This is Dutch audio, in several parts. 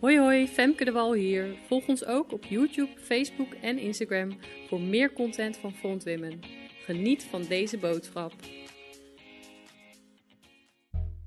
Hoi hoi, Femke de Wal hier. Volg ons ook op YouTube, Facebook en Instagram voor meer content van Front Women. Geniet van deze boodschap.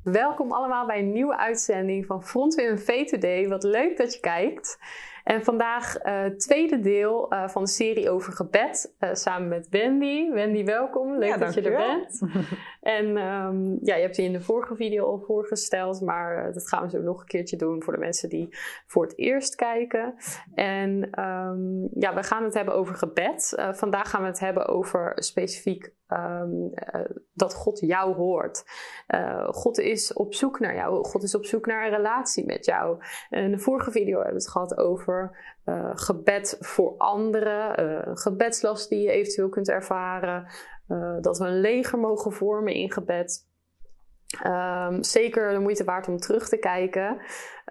Welkom allemaal bij een nieuwe uitzending van Front Women V2D. Wat leuk dat je kijkt. En vandaag uh, tweede deel uh, van de serie over gebed, uh, samen met Wendy. Wendy, welkom. Leuk ja, dat je er bent. en um, ja, je hebt die in de vorige video al voorgesteld, maar dat gaan we zo nog een keertje doen voor de mensen die voor het eerst kijken. En um, ja, we gaan het hebben over gebed. vandaag gaan we het hebben over specifiek Um, uh, dat God jou hoort. Uh, God is op zoek naar jou. God is op zoek naar een relatie met jou. In de vorige video hebben we het gehad over uh, gebed voor anderen, gebedslast die je eventueel kunt ervaren, dat we een leger mogen vormen in gebed. Um, zeker de moeite waard om terug te kijken.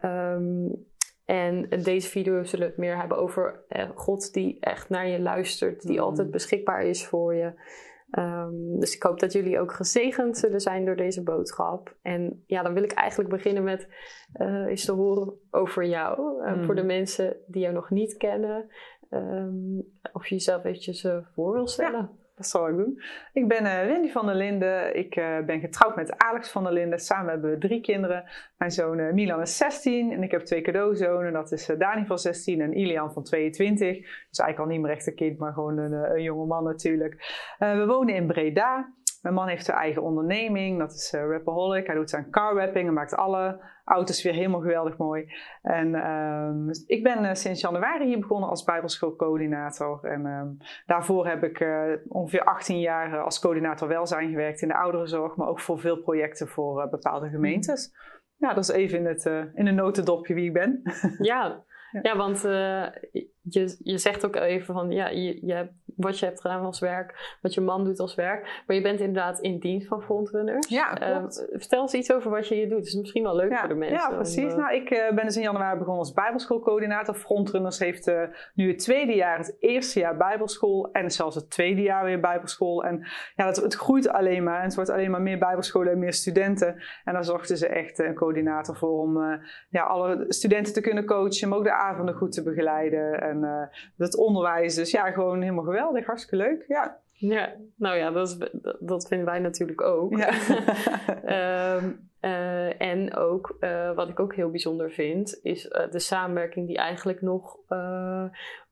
Um, en in deze video zullen we het meer hebben over God die echt naar je luistert, die altijd beschikbaar is voor je. Um, dus ik hoop dat jullie ook gezegend zullen zijn door deze boodschap. En ja, dan wil ik eigenlijk beginnen met uh, eens te horen over jou. Uh, mm. Voor de mensen die jou nog niet kennen. Um, of je jezelf eventjes uh, voor wil stellen. Ja. Dat zal ik doen. Ik ben uh, Wendy van der Linden. Ik uh, ben getrouwd met Alex van der Linden. Samen hebben we drie kinderen. Mijn zoon uh, Milan is 16 en ik heb twee cadeauzonen. Dat is Dani van 16 en Ilian van 22. Dus eigenlijk al niet meer echt een kind, maar gewoon een, een jonge man natuurlijk. we wonen in Breda. Mijn man heeft zijn eigen onderneming, dat is uh, Rapaholic. Hij doet zijn car wrapping en maakt alle auto's weer helemaal geweldig mooi. En um, ik ben uh, sinds januari hier begonnen als bijbelschoolcoördinator. En um, daarvoor heb ik uh, ongeveer 18 jaar als coördinator welzijn gewerkt in de ouderenzorg, maar ook voor veel projecten voor bepaalde gemeentes. Ja, dat is even in, het, in een notendopje wie ik ben. Ja, ja. ja want je, je zegt ook even van ja, je, je wat je hebt gedaan als werk, wat je man doet als werk. Maar je bent inderdaad in dienst van frontrunners. Ja, uh, vertel eens iets over wat je hier doet. Het is misschien wel leuk ja, voor de mensen. Ja, precies. nou, ik uh, ben dus in januari begonnen als bijbelschoolcoördinator. Frontrunners heeft uh, nu het tweede jaar, het eerste jaar bijbelschool en zelfs het tweede jaar weer bijbelschool. En ja, het, het groeit alleen maar en het wordt alleen maar meer bijbelscholen en meer studenten. En daar zorgden ze echt een coördinator voor om ja, alle studenten te kunnen coachen, maar ook de avonden goed te begeleiden. En het onderwijs, dus ja, gewoon helemaal geweldig geweldig, hartstikke leuk. Ja. Ja, nou ja, dat, is, dat vinden wij natuurlijk ook. Ja. um, uh, en ook, uh, wat ik ook heel bijzonder vind, is uh, de samenwerking die eigenlijk nog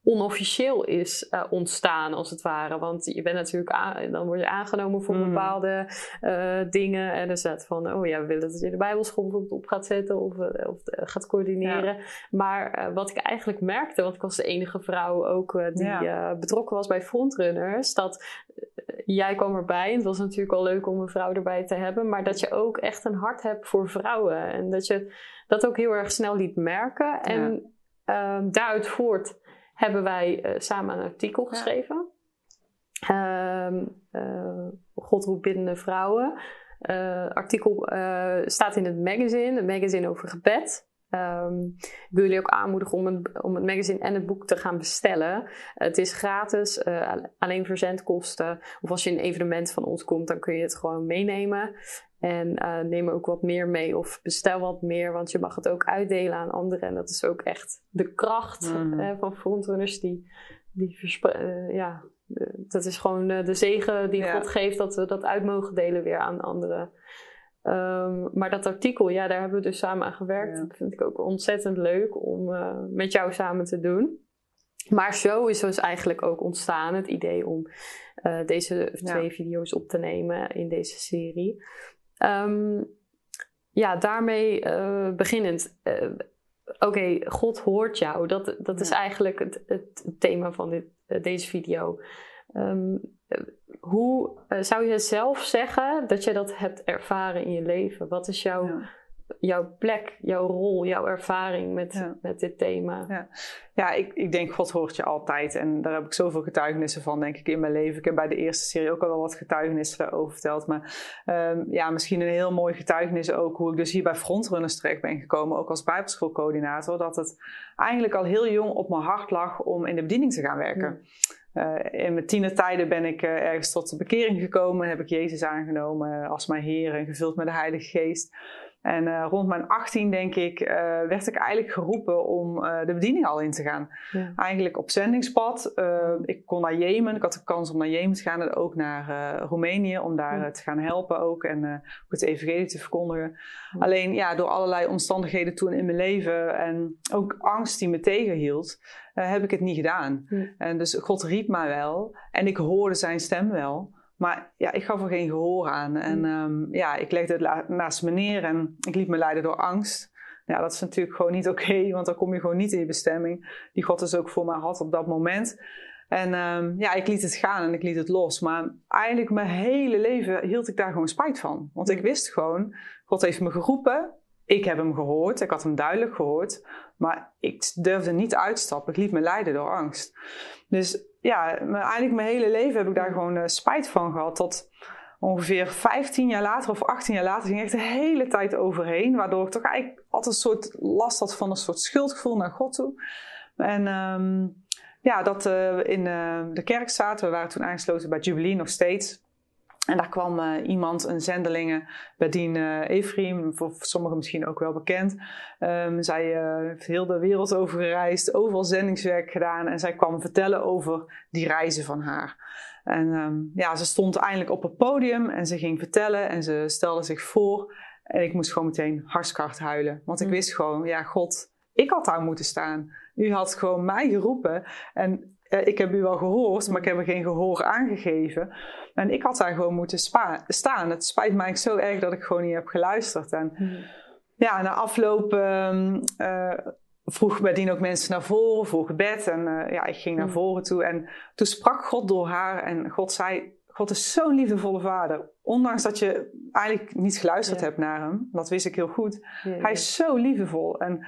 onofficieel is uh, ontstaan, als het ware. Want je bent natuurlijk aan, dan word je aangenomen voor mm. bepaalde uh, dingen. En er staat van, oh ja, we willen dat je de Bijbelschool bijvoorbeeld op gaat zetten of, uh, of gaat coördineren. Ja. Maar wat ik eigenlijk merkte, want ik was de enige vrouw ook die ja. betrokken was bij Frontrunners, dat jij kwam erbij. Het was natuurlijk al leuk om een vrouw erbij te hebben, maar dat je ook echt een hart hebt voor vrouwen. En dat je dat ook heel erg snel liet merken. En daaruit voort hebben wij uh, samen een artikel geschreven. Ja. Uh, uh, God roept biddende vrouwen. Uh, artikel staat in het magazine, een magazine over gebed. Um, ik wil jullie ook aanmoedigen om het, om het magazine en het boek te gaan bestellen. het is gratis, alleen verzendkosten. Of als je een evenement van ons komt, dan kun je het gewoon meenemen. En uh, neem ook wat meer mee of bestel wat meer, want je mag het ook uitdelen aan anderen. En dat is ook echt de kracht mm. uh, van frontrunners die, die uh, ja, dat is gewoon de zegen die ja. God geeft dat we dat uit mogen delen weer aan anderen. Um, maar dat artikel, ja, daar hebben we dus samen aan gewerkt. Ja. Dat vind ik ook ontzettend leuk om met jou samen te doen. Maar zo is dus eigenlijk ook ontstaan het idee om deze twee ja. video's op te nemen in deze serie. Um, ja, daarmee uh, beginnend. Uh, Oké, okay, God hoort jou. Dat, dat is eigenlijk het, het, thema van dit, uh, deze video. Um, hoe zou je zelf zeggen dat je dat hebt ervaren in je leven? Wat is jouw ja jouw plek, jouw rol, jouw ervaring met, ja. met dit thema? Ja, ja ik, ik denk God hoort je altijd. En daar heb ik zoveel getuigenissen van, denk ik, in mijn leven. Ik heb bij de eerste serie ook al wel wat getuigenissen daarover verteld. Maar um, ja, misschien een heel mooi getuigenis ook hoe ik dus hier bij Frontrunners terecht ben gekomen. Ook als bijbelschoolcoördinator. Dat het eigenlijk al heel jong op mijn hart lag om in de bediening te gaan werken. Uh, in mijn tienertijden ben ik uh, ergens tot de bekering gekomen. Heb ik Jezus aangenomen als mijn Heer en gevuld met de Heilige Geest. En uh, rond mijn 18, denk ik, uh, werd ik eigenlijk geroepen om uh, de bediening al in te gaan. Ja. Eigenlijk op zendingspad. ik kon naar Jemen. Ik had de kans om naar Jemen te gaan en ook naar Roemenië om daar ja. te gaan helpen ook en het evangelie te verkondigen. Ja. Alleen ja, door allerlei omstandigheden toen in mijn leven en ook angst die me tegenhield, heb ik het niet gedaan. En dus God riep mij wel en ik hoorde zijn stem wel. Maar ja, ik gaf er geen gehoor aan. En um, ja, ik legde het naast me neer en ik liet me leiden door angst. Ja, dat is natuurlijk gewoon niet oké, want dan kom je gewoon niet in je bestemming. Die God dus ook voor mij had op dat moment. En um, ja, ik liet het gaan en ik liet het los. Maar eigenlijk mijn hele leven hield ik daar gewoon spijt van. Want ik wist gewoon, God heeft me geroepen. Ik heb hem gehoord, ik had hem duidelijk gehoord. Maar ik durfde niet uitstappen. Ik liet me leiden door angst. Dus ja, eigenlijk mijn hele leven heb ik daar gewoon uh, spijt van gehad. Tot ongeveer 15 jaar later of 18 jaar later ging echt de hele tijd overheen. Waardoor ik toch eigenlijk altijd een soort last had van een soort schuldgevoel naar God toe. En um, ja, dat we uh, in uh, de kerk zaten. We waren toen aangesloten bij Jubilee nog steeds. En daar kwam uh, iemand, een zendelinge, Bedien uh, Ephraim, voor sommigen misschien ook wel bekend. Um, zij uh, heeft heel de wereld over gereisd, overal zendingswerk gedaan. En zij kwam vertellen over die reizen van haar. En um, ja, ze stond eindelijk op het podium en ze ging vertellen en ze stelde zich voor. En ik moest gewoon meteen hartstikke huilen. Want ik mm. wist gewoon, ja, God, ik had daar moeten staan. U had gewoon mij geroepen. En ik heb u wel gehoord, maar ik heb er geen gehoor aangegeven. En ik had daar gewoon moeten staan. Het spijt mij zo erg dat ik gewoon niet heb geluisterd. En hmm. ja, na afloop uh, uh, vroeg Bedien ook mensen naar voren voor gebed. En uh, ja, ik ging naar hmm. voren toe. En toen sprak God door haar. En God zei, God is zo'n liefdevolle vader. Ondanks dat je eigenlijk niet geluisterd hebt naar hem. Dat wist ik heel goed. Hij is zo liefdevol. En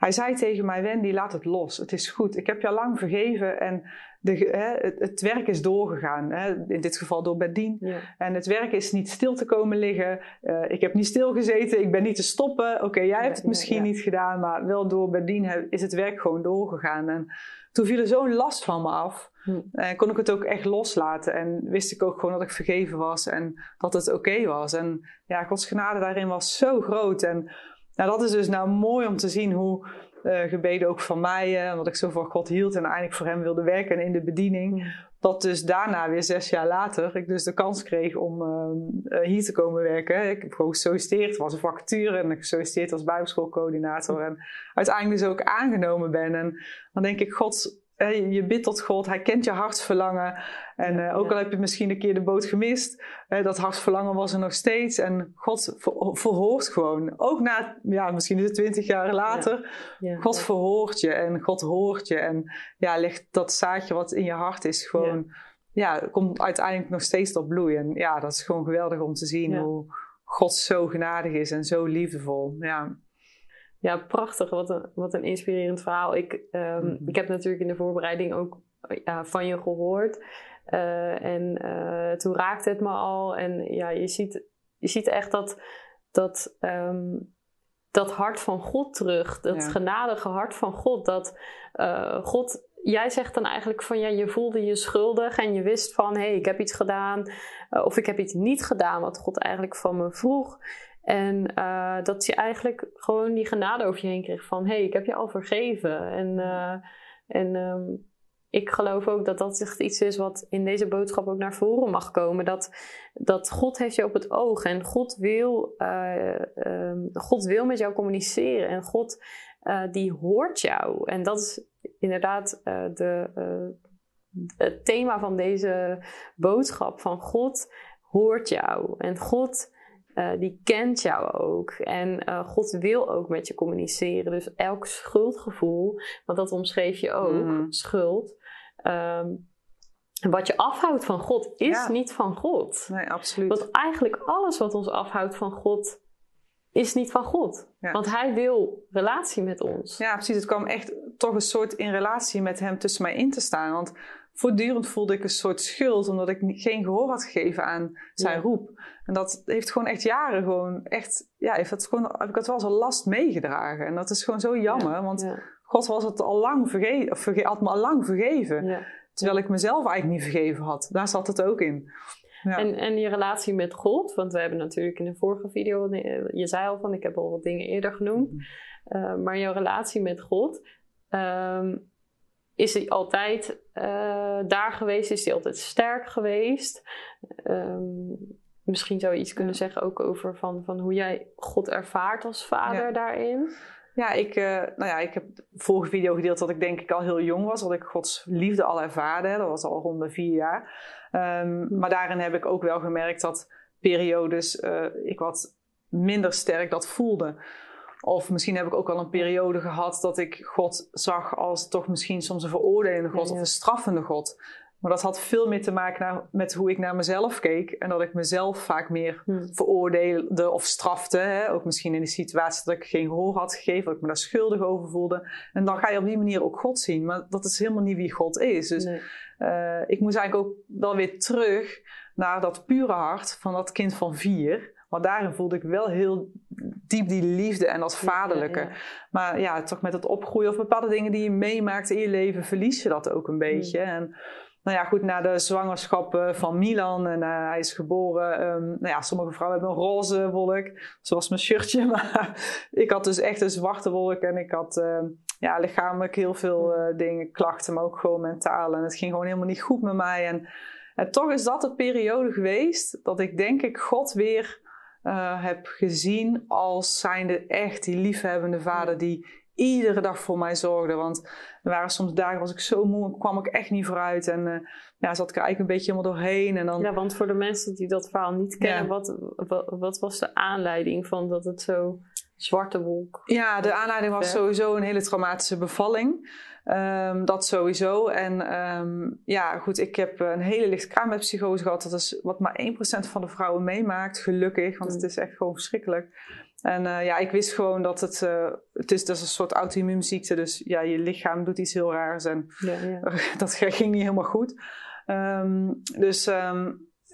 hij zei tegen mij, Wendy, laat het los. Het is goed. Ik heb je al lang vergeven en de, hè, het, het, werk is doorgegaan. Hè, in dit geval door Bedien. Ja. En het werk is niet stil te komen liggen. Uh, ik heb niet stilgezeten. Ik ben niet te stoppen. Oké, jij hebt het misschien niet gedaan, maar wel door Bedien is het werk gewoon doorgegaan. En toen viel er zo'n last van me af. Hm. En kon ik het ook echt loslaten. En wist ik ook gewoon dat ik vergeven was en dat het oké was. En ja, Gods genade daarin was zo groot. En nou, dat is dus nou mooi om te zien hoe uh, gebeden ook van mij, uh, omdat ik zo van God hield en eigenlijk voor hem wilde werken in de bediening. Dat dus daarna, weer zes jaar later, ik dus de kans kreeg om uh, hier te komen werken. Ik heb gewoon gesolliciteerd, was een vacature en ik gesolliciteerd als bijbelschoolcoördinator. En uiteindelijk dus ook aangenomen ben. En dan denk ik, God, je bidt tot God, Hij kent je hartsverlangen. En uh, ook al heb je misschien een keer de boot gemist, uh, dat hartsverlangen was er nog steeds. En God ver verhoort gewoon. Ook na, ja, misschien is het twintig jaar later. Ja. God verhoort je en God hoort je. En ja, ligt dat zaadje wat in je hart is gewoon, ja, komt uiteindelijk nog steeds tot bloei. En ja, dat is gewoon geweldig om te zien hoe God zo genadig is en zo liefdevol. Ja. Ja, prachtig. Wat een, wat een inspirerend verhaal. Ik, um, mm -hmm. ik heb natuurlijk in de voorbereiding ook ja, van je gehoord. Uh, en uh, toen raakte het me al. En ja, je ziet, je ziet echt dat, dat, um, dat hart van God terug. Dat ja. genadige hart van God. Dat uh, God jij zegt dan eigenlijk van ja, je voelde je schuldig en je wist van hé, hey, ik heb iets gedaan of ik heb iets niet gedaan wat God eigenlijk van me vroeg. En uh, dat je eigenlijk gewoon die genade over je heen kreeg van... hé, hey, ik heb je al vergeven. En, uh, en um, ik geloof ook dat dat echt iets is wat in deze boodschap ook naar voren mag komen. Dat, dat God heeft je op het oog en God wil, uh, um, God wil met jou communiceren. En God die hoort jou. En dat is inderdaad de, het thema van deze boodschap. Van God hoort jou. En God uh, die kent jou ook. En uh, God wil ook met je communiceren. Dus elk schuldgevoel, want dat omschreef je ook, mm. schuld. Um, wat je afhoudt van God is ja. niet van God. Nee, absoluut. Want eigenlijk alles wat ons afhoudt van God is niet van God. Ja. Want Hij wil relatie met ons. Ja, precies. Het kwam echt toch een soort in relatie met Hem tussen mij in te saan. Want voortdurend voelde ik een soort schuld omdat ik geen gehoor had gegeven aan zijn ja. roep. En dat heeft gewoon echt jaren gewoon echt, ja, heeft het gewoon, heb ik het wel als een last meegedragen. En dat is gewoon zo jammer, ja. want God was het al lang vergeven, of verge had me al lang vergeven. Terwijl ik mezelf eigenlijk niet vergeven had. Daar zat het ook in. En, en je relatie met God, want we hebben natuurlijk in de vorige video, je zei al van, ik heb al wat dingen eerder genoemd. Mhm. Uh, maar jouw relatie met God, ehm, is hij altijd uh, daar geweest? Is hij altijd sterk geweest? Um, misschien zou je iets kunnen zeggen ook over van, van hoe jij God ervaart als vader daarin. Ja, ik, uh, nou ja, ik heb de vorige video gedeeld dat ik denk ik al heel jong was. Dat ik Gods liefde al ervaarde. Dat was al rond de vier jaar. Um, maar daarin heb ik ook wel gemerkt dat periodes uh, ik wat minder sterk dat voelde. Of misschien heb ik ook al een periode gehad dat ik God zag als toch misschien soms een veroordelende God of een straffende God. Maar dat had veel meer te maken met hoe ik naar mezelf keek. En dat ik mezelf vaak meer hmm. veroordeelde of strafte. Hè? Ook misschien in de situatie dat ik geen gehoor had gegeven, dat ik me daar schuldig over voelde. En dan ga je op die manier ook God zien. Maar dat is helemaal niet wie God is. Dus uh, ik moest eigenlijk ook wel weer terug naar dat pure hart van dat kind van vier. Want daarin voelde ik wel heel diep die liefde en dat vaderlijke. Maar ja, toch met het opgroeien of bepaalde dingen die je meemaakt in je leven, verlies je dat ook een beetje. Hmm. En nou ja, goed, na de zwangerschap van Milan en uh, hij is geboren. Um, nou ja, sommige vrouwen hebben een roze wolk, zoals mijn shirtje. Maar ik had dus echt een zwarte wolk en ik had uh, ja, lichamelijk heel veel uh, dingen, klachten, maar ook gewoon mentaal. En het ging gewoon helemaal niet goed met mij. En, en toch is dat de periode geweest dat ik denk ik God weer uh, heb gezien als zijnde echt die liefhebbende vader die iedere dag voor mij zorgde. Want er waren soms dagen was ik zo moe, kwam ik echt niet vooruit. En uh, ja, zat ik er eigenlijk een beetje helemaal doorheen. En dan... Ja, want voor de mensen die dat verhaal niet kennen, wat, wat, wat, was de aanleiding van dat het zo zwarte wolk? Ja, de aanleiding was sowieso een hele traumatische bevalling. Um, dat sowieso. En um, ja, goed, ik heb een hele licht kraambedpsychose gehad. Dat is wat maar 1% van de vrouwen meemaakt, gelukkig. Want het is echt gewoon verschrikkelijk. En uh, ja, ik wist gewoon dat het, uh, het is, dat is een soort auto-immuunziekte. Dus ja, je lichaam doet iets heel raars en ja, ja. dat ging niet helemaal goed. Um, dus,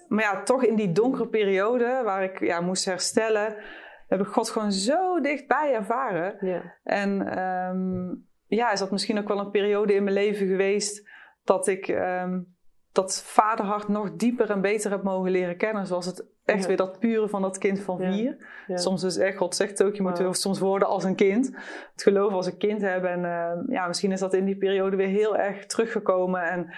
maar ja, toch in die donkere periode waar ik ja, moest herstellen, heb ik God gewoon zo dichtbij ervaren. Ja. En um, ja, is dat misschien ook wel een periode in mijn leven geweest dat ik um, dat vaderhart nog dieper en beter heb mogen leren kennen. Zoals het echt weer dat pure van dat kind van vier. Ja. Soms is echt, God zegt ook, je moet wow. soms worden als een kind. Het geloof als een kind hebben. En uh, ja, misschien is dat in die periode weer heel erg teruggekomen. En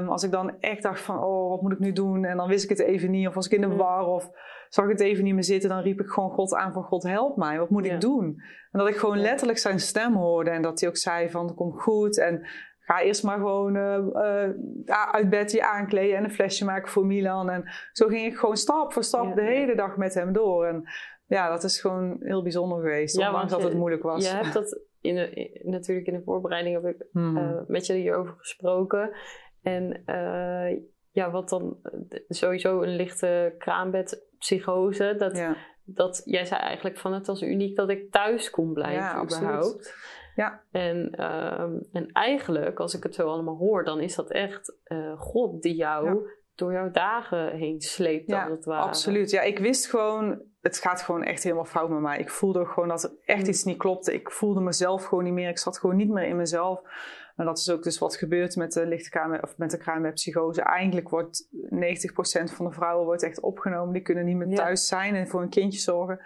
um, als ik dan echt dacht van, oh, wat moet ik nu doen? En dan wist ik het even niet. Of was ik in de war of zag ik het even niet meer zitten. Dan riep ik gewoon God aan van, God help mij. Wat moet ik doen? En dat ik gewoon letterlijk zijn stem hoorde. En dat hij ook zei van, kom goed. En ga eerst maar gewoon uh, uit bed je aankleden en een flesje maken voor Milan. En zo ging ik gewoon stap voor stap de hele dag met hem door. En ja, dat is gewoon heel bijzonder geweest, ja, ondanks dat het moeilijk was. Je hebt dat in de, natuurlijk in de voorbereiding heb ik hmm. uh, met je hierover gesproken. En ja, wat dan sowieso een lichte kraambedpsychose. Dat, ja. dat jij zei eigenlijk van het was uniek dat ik thuis kon blijven ja, überhaupt. Ja. En, uh, en eigenlijk, als ik het zo allemaal hoor, dan is dat echt uh, God die jou ja. door jouw dagen heen sleept, ja, het ware. Absoluut. Ja, ik wist gewoon, het gaat gewoon echt helemaal fout met mij. Ik voelde gewoon dat er echt mm. iets niet klopte. Ik voelde mezelf gewoon niet meer. Ik zat gewoon niet meer in mezelf. En dat is ook dus wat gebeurt met de lichte kamer, of met de kraambedpsychose. Eigenlijk wordt 90% van de vrouwen wordt echt opgenomen. Die kunnen niet meer thuis zijn en voor een kindje zorgen.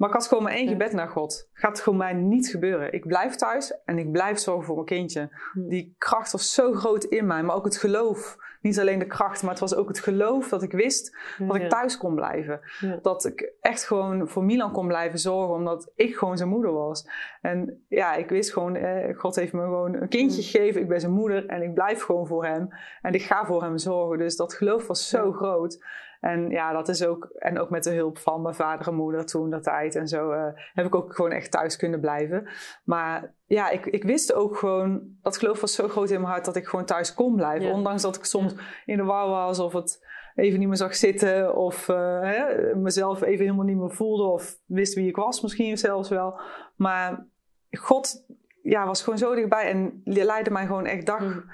Maar ik had gewoon maar één gebed naar God. Gaat gewoon mij niet gebeuren. Ik blijf thuis en ik blijf zorgen voor mijn kindje. Hm. Die kracht was zo groot in mij, maar ook het geloof. Niet alleen de kracht, maar het was ook het geloof dat ik wist dat ik thuis kon blijven. Dat ik echt gewoon voor Milan kon blijven zorgen, omdat ik gewoon zijn moeder was. En ja, ik wist gewoon, eh, God heeft me gewoon een kindje hm. gegeven. Ik ben zijn moeder en ik blijf gewoon voor hem. En ik ga voor hem zorgen. Dus dat geloof was zo groot. En ja, dat is ook, en ook met de hulp van mijn vader en moeder toen dat tijd en zo, uh, heb ik ook gewoon echt thuis kunnen blijven. Maar ja, ik, ik wist ook gewoon, dat geloof was zo groot in mijn hart dat ik gewoon thuis kon blijven. Ondanks dat ik soms in de war was of het even niet meer zag zitten of uh, hè, mezelf even helemaal niet meer voelde of wist wie ik was misschien zelfs wel. Maar God ja, was gewoon zo dichtbij en leidde mij gewoon echt dag, mm.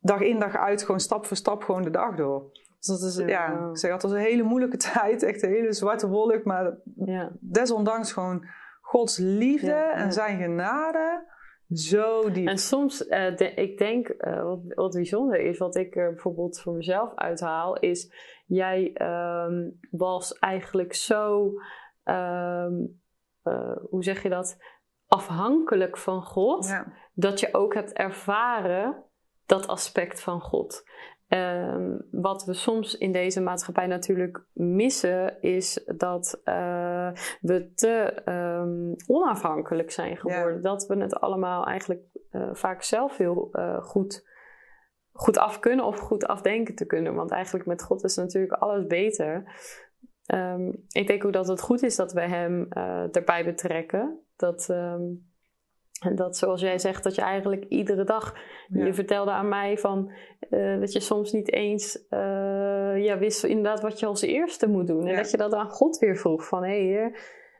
dag in dag uit, gewoon stap voor stap gewoon de dag door. Dus dat is, ja, ja ik zeg altijd, een hele moeilijke tijd. Echt een hele zwarte wolk. Maar ja. desondanks gewoon Gods liefde en zijn genade. Zo diep. En soms, uh, ik denk, uh, wat, wat bijzonder is, wat ik er bijvoorbeeld voor mezelf uithaal, is jij um, was eigenlijk zo, um, uh, hoe zeg je dat, afhankelijk van God, dat je ook hebt ervaren dat aspect van God. Um, wat we soms in deze maatschappij natuurlijk missen, is dat uh, we te um, onafhankelijk zijn geworden. Ja. Dat we het allemaal eigenlijk uh, vaak zelf heel uh, goed, goed af kunnen of goed afdenken te kunnen. Want eigenlijk met God is natuurlijk alles beter. Um, ik denk ook dat het goed is dat we Hem erbij betrekken. Dat. En dat, zoals jij zegt, dat je eigenlijk iedere dag. Ja. Je vertelde aan mij van uh, dat je soms niet eens uh, ja, wist inderdaad wat je als eerste moet doen. En dat je dat aan God weer vroeg: van hé, hey,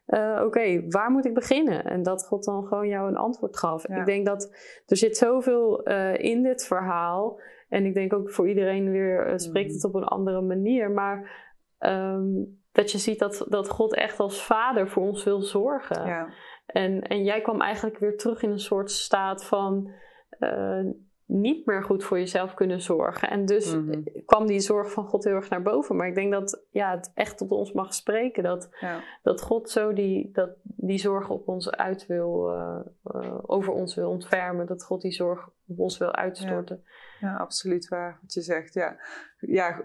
uh, oké, okay, waar moet ik beginnen? En dat God dan gewoon jou een antwoord gaf. Ja. Ik denk dat er zit zoveel in dit verhaal. En ik denk ook voor iedereen weer spreekt het op een andere manier. Maar um, dat je ziet dat, dat God echt als vader voor ons wil zorgen. Ja. En, en jij kwam eigenlijk weer terug in een soort staat van uh, niet meer goed voor jezelf kunnen zorgen. En dus mm-hmm. kwam die zorg van God heel erg naar boven. Maar ik denk dat ja, het echt tot ons mag spreken. Dat, ja. dat God zo die, dat, die zorg op ons uit wil, uh, uh, over ons wil ontfermen. Dat God die zorg op ons wil uitstorten. Ja, ja absoluut waar wat je zegt. Ja, ja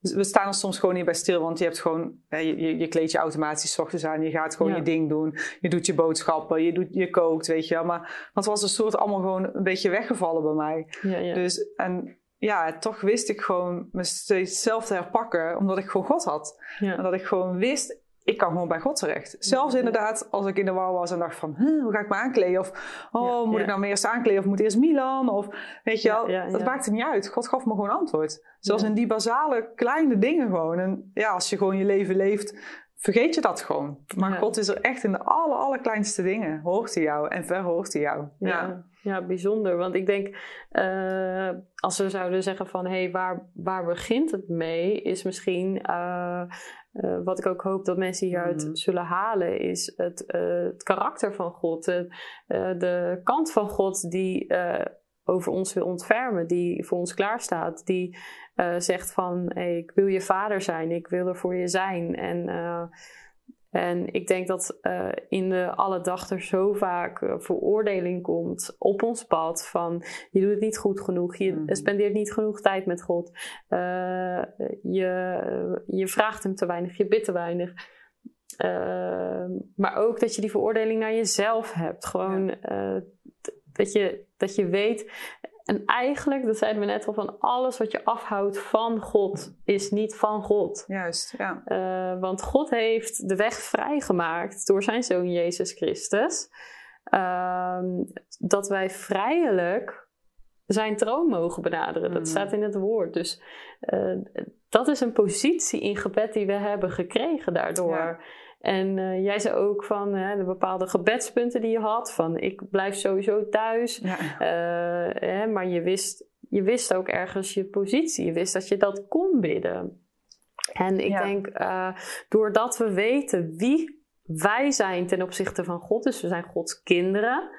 we staan er soms gewoon niet bij stil, want je hebt gewoon, je, je, je kleed je automatisch ochtends aan, je gaat gewoon ja. je ding doen, je doet je boodschappen, je, doet, je kookt, weet je wel. Maar dat was een soort allemaal gewoon een beetje weggevallen bij mij. Ja, ja. Dus, en ja, toch wist ik gewoon me steeds zelf te herpakken, omdat ik gewoon God had. En dat ik gewoon wist, ik kan gewoon bij God terecht. Zelfs inderdaad, als ik in de war was en dacht van, hoe ga ik me aankleden? Of, oh, ja, moet ja. ik nou eerst aankleden of moet eerst Milan? Of, weet je wel, dat maakte niet uit. God gaf me gewoon antwoord. Zelfs in die basale kleine dingen gewoon. En ja, als je gewoon je leven leeft, vergeet je dat gewoon. Maar God is er echt in de aller, allerkleinste dingen. Hoort hij jou en verhoort hij jou. Ja. Ja, bijzonder. Want ik denk, uh, als we zouden zeggen van, hé, hey, waar, waar begint het mee? Is misschien, uh, uh, wat ik ook hoop dat mensen hieruit mm. zullen halen, is het, het karakter van God. de kant van God die over ons wil ontfermen, die voor ons klaarstaat. Die zegt van, hey, ik wil je vader zijn, ik wil er voor je zijn. En en ik denk dat uh, in de alle dag er zo vaak uh, veroordeling komt op ons pad van je doet het niet goed genoeg, je mm. spendeert niet genoeg tijd met God, uh, je, je vraagt hem te weinig, je bidt te weinig. maar ook dat je die veroordeling naar jezelf hebt. Gewoon ja. dat, je, dat je weet, en eigenlijk, dat zeiden we net al, van alles wat je afhoudt van God is niet van God. Juist, ja. Uh, want God heeft de weg vrijgemaakt door zijn zoon Jezus Christus. Uh, dat wij vrijelijk zijn troon mogen benaderen. Dat mm. staat in het woord. Dus uh, dat is een positie in gebed die we hebben gekregen daardoor. Ja. En uh, jij zei ook van hè, de bepaalde gebedspunten die je had. Van ik blijf sowieso thuis. Ja. Uh, hè, maar je wist, je wist ook ergens je positie. Je wist dat je dat kon bidden. En ik ja. denk, uh, doordat we weten wie wij zijn ten opzichte van God, dus we zijn Gods kinderen,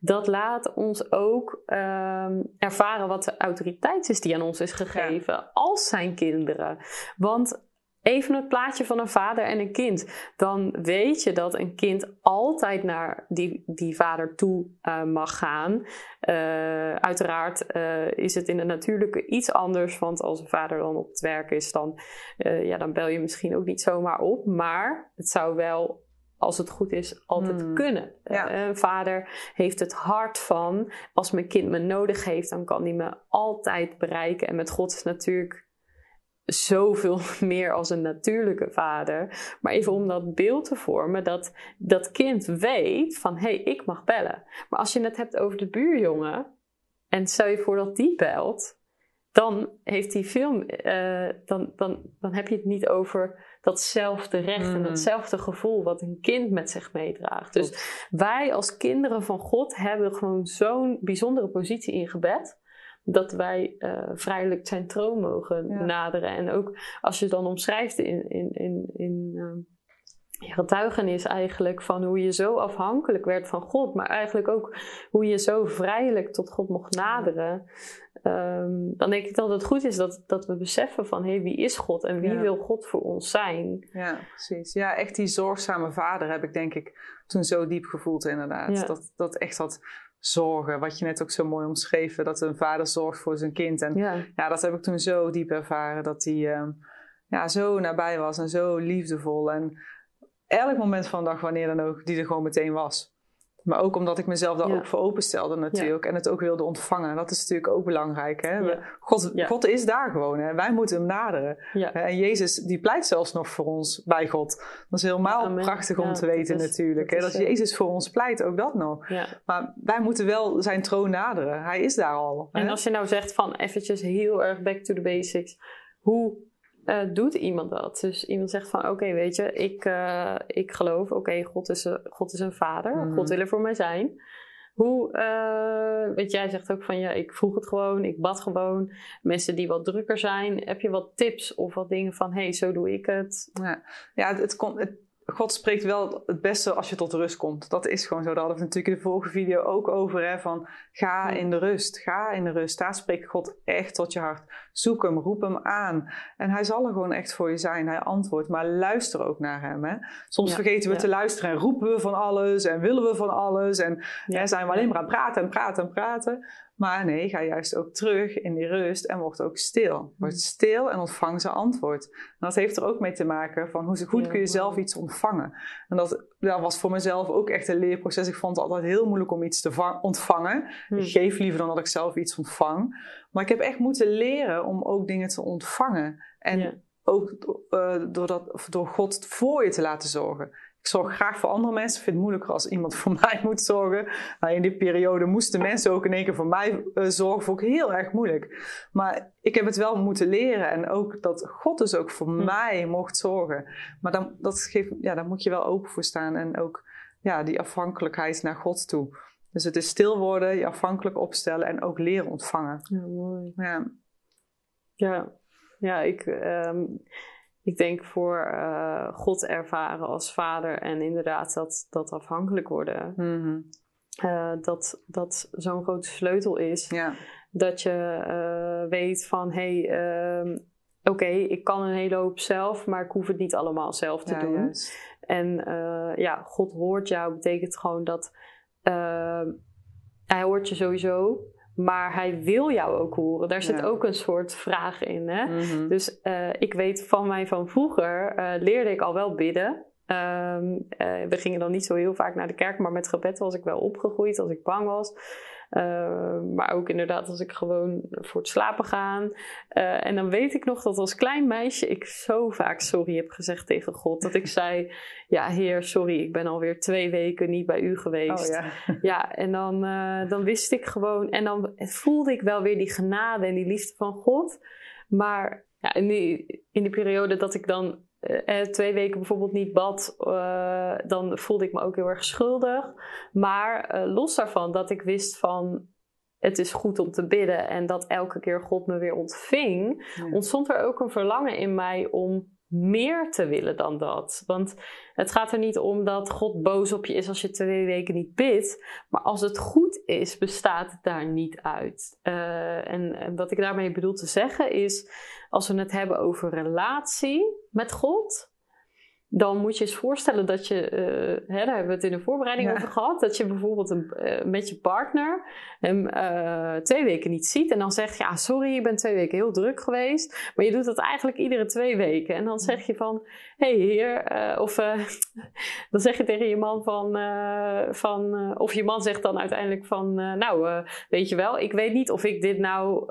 dat laat ons ook um, ervaren wat de autoriteit is die aan ons is gegeven ja. als zijn kinderen. Want Even het plaatje van een vader en een kind. Dan weet je dat een kind altijd naar die, die vader toe uh, mag gaan. Uh, uiteraard uh, is het in het natuurlijke iets anders. Want als een vader dan op het werk is, dan, ja, dan bel je misschien ook niet zomaar op. Maar het zou wel als het goed is, altijd hmm. kunnen. Ja. een vader heeft het hart van, als mijn kind me nodig heeft, dan kan hij me altijd bereiken. En met God is natuurlijk zoveel meer als een natuurlijke vader. Maar even om dat beeld te vormen, dat dat kind weet van hé, hey, ik mag bellen. Maar als je het hebt over de buurjongen en stel je voor dat die belt, dan heeft hij veel, uh, dan, dan, dan heb je het niet over datzelfde recht mm. en datzelfde gevoel wat een kind met zich meedraagt. Dus wij als kinderen van God hebben gewoon zo'n bijzondere positie in gebed dat wij uh, vrijelijk zijn troon mogen ja. naderen. En ook als je dan omschrijft in, in, in, in, uh, getuigenis eigenlijk van hoe je zo afhankelijk werd van God, maar eigenlijk ook hoe je zo vrijelijk tot God mocht naderen. Ehm, dan denk ik dat het goed is dat, dat we beseffen van hé, hey, wie is God en wie wil God voor ons zijn? Ja, precies. Ja, echt die zorgzame vader heb ik denk ik toen zo diep gevoeld inderdaad. Dat, dat echt dat zorgen, wat je net ook zo mooi omschreven, dat een vader zorgt voor zijn kind. En ja, dat heb ik toen zo diep ervaren, dat hij ehm, ja, zo nabij was en zo liefdevol. En elk moment van de dag, wanneer dan ook, die er gewoon meteen was. Maar ook omdat ik mezelf daar ook voor openstelde natuurlijk. En het ook wilde ontvangen. Dat is natuurlijk ook belangrijk. Hè? God, God is daar gewoon. Hè? Wij moeten hem naderen. En Jezus die pleit zelfs nog voor ons bij God. Dat is helemaal prachtig om te weten natuurlijk. Dat, hè? dat Jezus voor ons pleit, ook dat nog. Maar wij moeten wel zijn troon naderen. Hij is daar al. En als je nou zegt van eventjes heel erg back to the basics. Hoe uh, doet iemand dat? Dus iemand zegt van, oké, weet je, ik, uh, ik geloof, oké, God, is, God is een vader, mm. God wil er voor mij zijn. Hoe, uh, weet jij zegt ook van, ja, ik vroeg het gewoon, ik bad gewoon. Mensen die wat drukker zijn, heb je wat tips of wat dingen van, hé, hey, zo doe ik het? Ja, ja het, het, kon, het God spreekt wel het beste als je tot rust komt. Dat is gewoon zo. Daar hadden we natuurlijk in de vorige video ook over. Hè, van ga in de rust. Ga in de rust. Daar spreekt God echt tot je hart. Zoek hem, roep hem aan. En hij zal er gewoon echt voor je zijn. Hij antwoordt. Maar luister ook naar hem. Hè. Soms vergeten we te luisteren en roepen we van alles en willen we van alles. En ja, zijn we alleen maar aan het praten en praten en praten. Maar nee, ga juist ook terug in die rust en word ook stil. Word mm. stil en ontvang zijn antwoord. En dat heeft er ook mee te maken van hoe goed kun je zelf iets ontvangen. En dat, dat was voor mezelf ook echt een leerproces. Ik vond het altijd heel moeilijk om iets te ontvangen. Mm. Ik geef liever dan dat ik zelf iets ontvang. Maar ik heb echt moeten leren om ook dingen te ontvangen. En ook uh, door, dat, door God voor je te laten zorgen. Ik zorg graag voor andere mensen. Ik vind het moeilijker als iemand voor mij moet zorgen. Nou, in die periode moesten mensen ook in één keer voor mij uh, zorgen. Vond ik heel erg moeilijk. Maar ik heb het wel moeten leren. En ook dat God dus ook voor hm. mij mocht zorgen. Maar dan, dat geeft, ja, daar moet je wel open voor staan. En ook ja, die afhankelijkheid naar God toe. Dus het is stil worden, je afhankelijk opstellen en ook leren ontvangen. Ja, mooi. Ja, ja. ja ik... Um ik denk voor uh, God ervaren als vader en inderdaad dat, dat afhankelijk worden. Mm dat dat zo'n grote sleutel is. Ja. Dat je uh, weet van hé, hey, ehm, oké, ik kan een hele hoop zelf, maar ik hoef het niet allemaal zelf te doen. Juist. En ja, God hoort jou betekent gewoon dat ehm, hij hoort je sowieso. Maar hij wil jou ook horen. Daar zit ook een soort vraag in. Hè? Mhm. Dus uh, ik weet van mij van vroeger uh, leerde ik al wel bidden. Um, uh, we gingen dan niet zo heel vaak naar de kerk, maar met gebed was ik wel opgegroeid als ik bang was. Ehm, maar ook inderdaad als ik gewoon voor het slapen gaan. Uh, en dan weet ik nog dat als klein meisje ik zo vaak sorry heb gezegd tegen God. Dat ik zei, ja heer, sorry, ik ben alweer twee weken niet bij u geweest. Oh, ja. ja, en dan, uh, dan wist ik gewoon, en dan voelde ik wel weer die genade en die liefde van God. Maar ja, in, die, in die periode dat ik dan uh, twee weken bijvoorbeeld niet bad, uh, dan voelde ik me ook heel erg schuldig. Maar uh, los daarvan dat ik wist van het is goed om te bidden en dat elke keer God me weer ontving, ontstond er ook een verlangen in mij om meer te willen dan dat. Want het gaat er niet om dat God boos op je is als je twee weken niet bidt. Maar als het goed is, bestaat het daar niet uit. Uh, en, en, wat ik daarmee bedoel te zeggen is, als we het hebben over relatie met God, dan moet je eens voorstellen dat je, uh, hè, daar hebben we het in de voorbereiding over gehad, dat je bijvoorbeeld een, uh, met je partner hem uh, twee weken niet ziet en dan zegt je, ja sorry, je bent twee weken heel druk geweest, maar je doet dat eigenlijk iedere twee weken en dan zeg je van, hé hey, heer, of dan zeg je tegen je man van, van of je man zegt dan uiteindelijk van, nou weet je wel, ik weet niet of ik dit nou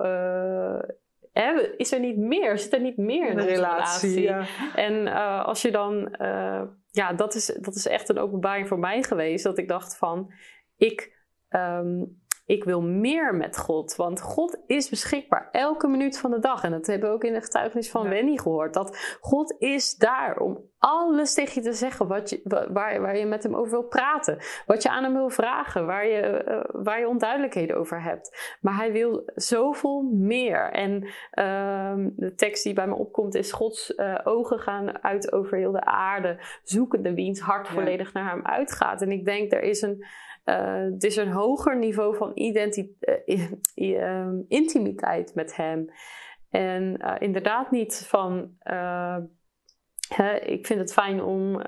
is er niet meer? Zit er niet meer in de relatie? Ja. En uh, als je dan, uh, ja, dat is, dat is echt een openbaring voor mij geweest. Dat ik dacht van, ik, um, ik wil meer met God. Want God is beschikbaar elke minuut van de dag. En dat hebben we ook in de getuigenis van Wendy gehoord. Dat God is daar om alles tegen je te zeggen wat je, waar, waar je met hem over wil praten. Wat je aan hem wil vragen. Waar je, uh, waar je onduidelijkheden over hebt. Maar hij wil zoveel meer. En uh, de tekst die bij me opkomt is: Gods uh, ogen gaan uit over heel de aarde. Zoekende wiens hart volledig naar hem uitgaat. En ik denk, er is een. Uh, het is een hoger niveau van uh, intimiteit met hem. En inderdaad niet van ik vind het fijn om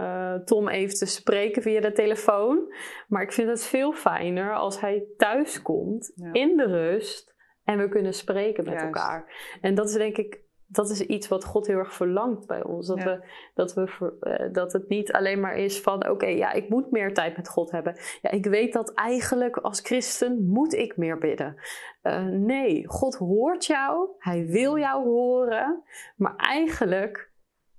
Tom even te spreken via de telefoon. Maar ik vind het veel fijner als hij thuis komt in de rust en we kunnen spreken met elkaar. En dat is denk ik, dat is iets wat God heel erg verlangt bij ons. Dat, we, dat, we, uh, dat het niet alleen maar is van: oké, ja, ik moet meer tijd met God hebben. Ja, ik weet dat eigenlijk als christen moet ik meer bidden. Uh, nee, God hoort jou, Hij wil jou horen, maar eigenlijk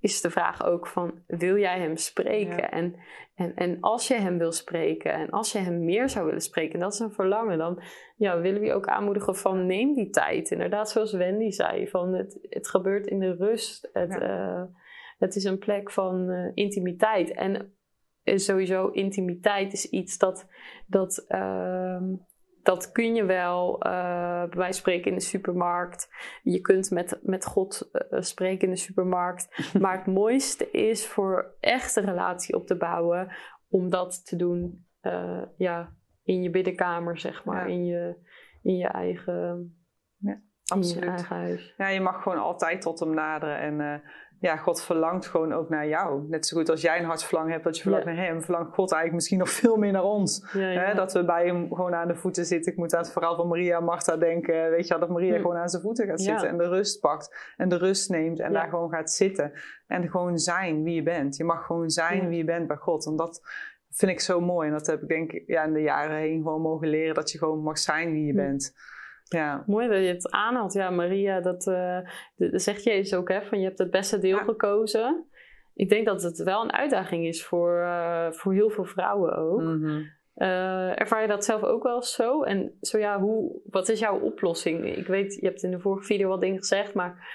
is de vraag ook van, wil jij hem spreken? En, en, en als je hem wil spreken en als je hem meer zou willen spreken, en dat is een verlangen, dan ja, willen we je ook aanmoedigen van neem die tijd. Inderdaad, zoals Wendy zei, van het, het gebeurt in de rust. Het, uh, het is een plek van uh, intimiteit. En sowieso intimiteit is iets dat, dat uh, dat kun je wel uh, bij wijze spreken in de supermarkt. Je kunt met, met God uh, spreken in de supermarkt. maar het mooiste is voor echt een relatie op te bouwen, om dat te doen uh, ja, in je binnenkamer, zeg maar. In, je, in je eigen. Ja, absoluut. In je eigen huis. Ja, je mag gewoon altijd tot hem naderen. En ja, God verlangt gewoon ook naar jou. Net zo goed als jij een hartverlang hebt dat je verlangt naar hem, verlangt God eigenlijk misschien nog veel meer naar ons. Hè? Dat we bij hem gewoon aan de voeten zitten. Ik moet aan het verhaal van Maria en Martha denken. Weet je, dat Maria gewoon aan zijn voeten gaat zitten en de rust pakt en de rust neemt en daar gewoon gaat zitten. En gewoon zijn wie je bent. Je mag gewoon zijn wie je bent bij God. En dat vind ik zo mooi. En dat heb ik denk ik ja, in de jaren heen gewoon mogen leren. Dat je gewoon mag zijn wie je bent. Ja. Mooi dat je het aanhaalt. Ja, Maria, dat, uh, dat zegt Jezus ook, hè, van je hebt het beste deel gekozen. Ik denk dat het wel een uitdaging is voor, uh, voor heel veel vrouwen ook. Mm -hmm. uh, ervaar je dat zelf ook wel zo? En zo ja, hoe, wat is jouw oplossing? Ik weet, je hebt in de vorige video wat dingen gezegd, maar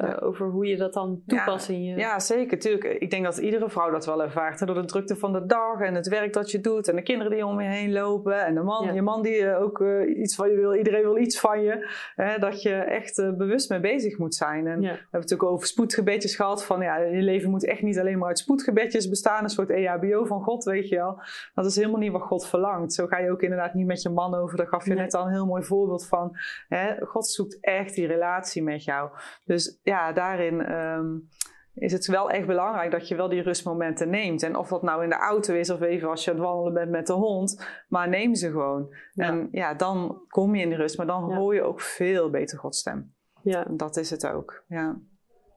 uh, over hoe je dat dan toepast ja, in je... Ja, zeker. Tuurlijk. Ik denk dat iedere vrouw dat wel ervaart. Door de drukte van de dag en het werk dat je doet. En de kinderen die om je heen lopen. En de man, ja. je man die uh, ook uh, iets van je wil. Iedereen wil iets van je. Hè, dat je echt bewust mee bezig moet zijn. En we hebben het natuurlijk over spoedgebedjes gehad. Van ja, je leven moet echt niet alleen maar uit spoedgebedjes bestaan. Een soort EHBO van God, weet je wel. Dat is helemaal niet wat God verlangt. Zo ga je ook inderdaad niet met je man over. Daar gaf je nee. net al een heel mooi voorbeeld van. Hè, God zoekt echt die relatie met jou. Dus ja, daarin um, is het wel echt belangrijk dat je wel die rustmomenten neemt. En of dat nou in de auto is of even als je aan het wandelen bent met de hond, maar neem ze gewoon. Ja. En ja, dan kom je in de rust, maar dan hoor je ook veel beter Gods stem. Ja. Dat is het ook. Ja.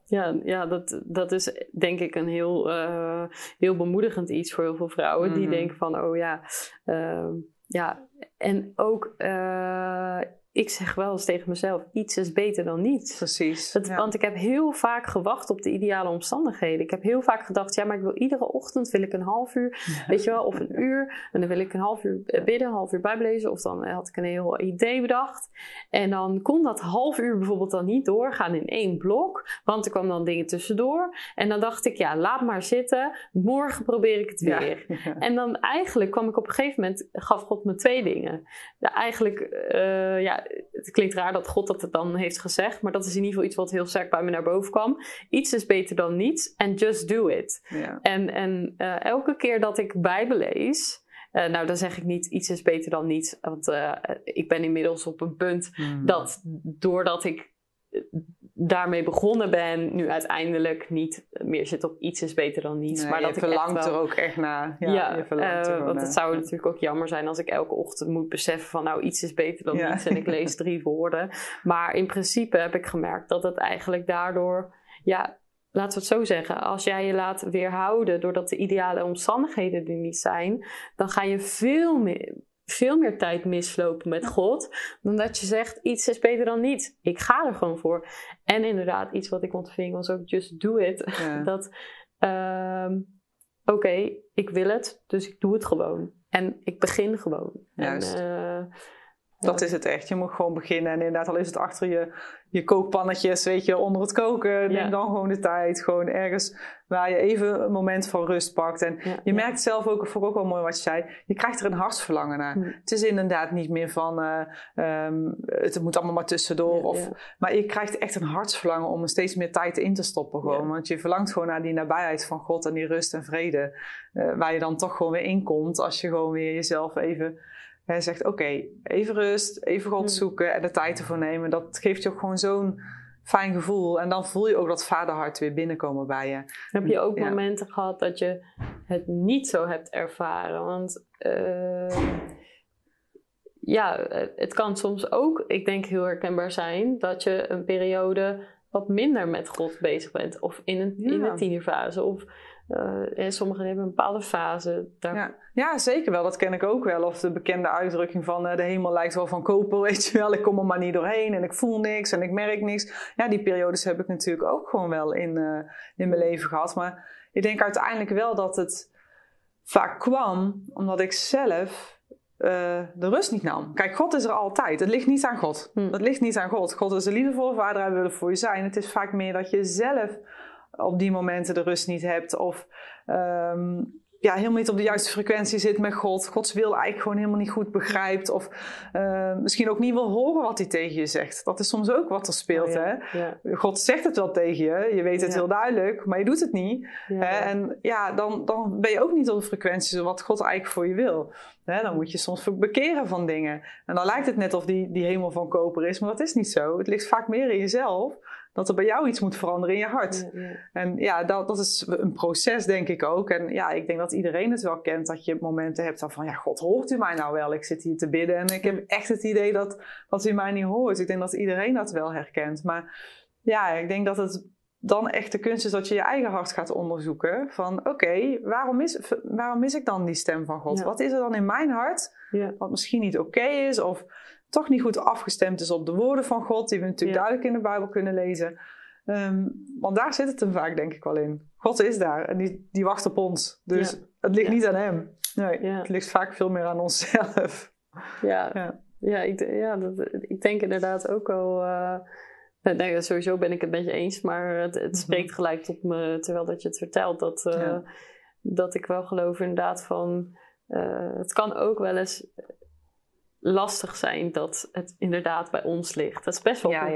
Ja, ja dat, dat is denk ik een heel, uh, heel bemoedigend iets voor heel veel vrouwen. Mm. Die denken van, oh ja, uh, ja. En ook, uh, ik zeg wel eens tegen mezelf: iets is beter dan niets. Precies. Dat, ja. Want ik heb heel vaak gewacht op de ideale omstandigheden. Ik heb heel vaak gedacht: ja, maar ik wil iedere ochtend wil ik een half uur, ja. weet je wel, of een uur. En dan wil ik een half uur bidden, een half uur bijblezen. Of dan had ik een heel idee bedacht. En dan kon dat half uur bijvoorbeeld dan niet doorgaan in één blok, want er kwam dan dingen tussendoor. En dan dacht ik: ja, laat maar zitten. Morgen probeer ik het weer. Ja. En dan eigenlijk kwam ik op een gegeven moment, gaf God me twee dingen. Eigenlijk, uh, ja het klinkt raar dat God dat het dan heeft gezegd, maar dat is in ieder geval iets wat heel sterk bij me naar boven kwam. Iets is beter dan niets en just do it. Ja. En, en uh, elke keer dat ik Bijbel lees, uh, nou, dan zeg ik niet iets is beter dan niets. Want uh, ik ben inmiddels op een punt mm. dat doordat ik daarmee begonnen ben, nu uiteindelijk niet meer zit op iets is beter dan niets. Nee, maar dat je verlangt wel... er ook echt naar. Ja, ja je verlangt uh, er want het zou natuurlijk ook jammer zijn als ik elke ochtend moet beseffen van nou iets is beter dan ja. niets en ik lees drie woorden. Maar in principe heb ik gemerkt dat het eigenlijk daardoor, ja, laten we het zo zeggen, als jij je laat weerhouden doordat de ideale omstandigheden er niet zijn, dan ga je veel meer veel meer tijd mislopen met God. Dan dat je zegt, iets is beter dan niets. Ik ga er gewoon voor. En inderdaad, iets wat ik ontving was ook just do it. Ja. dat, um, oké, okay, ik wil het, dus ik doe het gewoon. En ik begin gewoon. Juist. En, uh, Dat is het echt. Je moet gewoon beginnen. En inderdaad, al is het achter je, je kookpannetjes, weet je, onder het koken. Neem dan gewoon de tijd. Gewoon ergens waar je even een moment van rust pakt. En je merkt zelf ook, vond ik ook wel mooi wat je zei. Je krijgt er een hartsverlangen naar. Hm. Het is inderdaad niet meer van, uh, um, het moet allemaal maar tussendoor. of, Maar je krijgt echt een hartsverlangen om er steeds meer tijd in te stoppen gewoon. Want je verlangt gewoon naar die nabijheid van God en die rust en vrede. Uh, waar je dan toch gewoon weer in komt als je gewoon weer jezelf even hij zegt: Oké, even rust, even God hmm. zoeken en de tijd ervoor nemen. Dat geeft je ook gewoon zo'n fijn gevoel. En dan voel je ook dat vaderhart weer binnenkomen bij je. Heb je ook momenten gehad dat je het niet zo hebt ervaren? Want uh, ja, het kan soms ook, ik denk, heel herkenbaar zijn dat je een periode wat minder met God bezig bent. Of in, een, in de tienerfase. Of uh, en sommigen hebben een bepaalde fase. Daar... Ja. ja, zeker wel. Dat ken ik ook wel. Of de bekende uitdrukking van uh, de hemel lijkt wel van koper, weet je wel. Ik kom er maar niet doorheen en ik voel niks en ik merk niks. Ja, die periodes heb ik natuurlijk ook gewoon wel in, uh, in mijn leven gehad. Maar ik denk uiteindelijk wel dat het vaak kwam omdat ik zelf de rust niet nam. Kijk, God is er altijd. Het ligt niet aan God. Hm. Het ligt niet aan God. God is een liefdevolle vader, hij wil er voor je zijn. Het is vaak meer dat je zelf op die momenten de rust niet hebt. Of um, ja, helemaal niet op de juiste frequentie zit met God. Gods wil eigenlijk gewoon helemaal niet goed begrijpt. Of uh, misschien ook niet wil horen wat hij tegen je zegt. Dat is soms ook wat er speelt. Oh hè? God zegt het wel tegen je. Je weet het heel duidelijk, maar je doet het niet. Hè? En ja, dan, dan ben je ook niet op de frequentie wat God eigenlijk voor je wil. Hè? Dan moet je soms bekeren van dingen. En dan lijkt het net of die, die hemel van koper is, maar dat is niet zo. Het ligt vaak meer in jezelf dat er bij jou iets moet veranderen in je hart. En ja, dat, dat is een proces, denk ik ook. En ja, ik denk dat iedereen het wel kent, dat je momenten hebt van, ja, God, hoort u mij nou wel? Ik zit hier te bidden en ik heb echt het idee dat, dat u mij niet hoort. Ik denk dat iedereen dat wel herkent. Maar ja, ik denk dat het dan echt de kunst is dat je je eigen hart gaat onderzoeken. Van oké, waarom, mis, waarom mis ik dan die stem van God? Wat is er dan in mijn hart wat misschien niet oké is? Of toch niet goed afgestemd is op de woorden van God, die we natuurlijk duidelijk in de Bijbel kunnen lezen. Ehm, want daar zit het hem vaak, denk ik wel in. God is daar en die, die wacht op ons. Dus het ligt niet aan hem. Nee, het ligt vaak veel meer aan onszelf. Ja, ja. ja, ik, ja dat, ik denk inderdaad ook wel. Uh, nee, sowieso ben ik het met je eens, maar het, het mhm. spreekt gelijk tot me terwijl dat je het vertelt. Dat, uh, dat ik wel geloof inderdaad van. Uh, het kan ook wel eens lastig zijn dat het inderdaad bij ons ligt. Dat is best wel ja,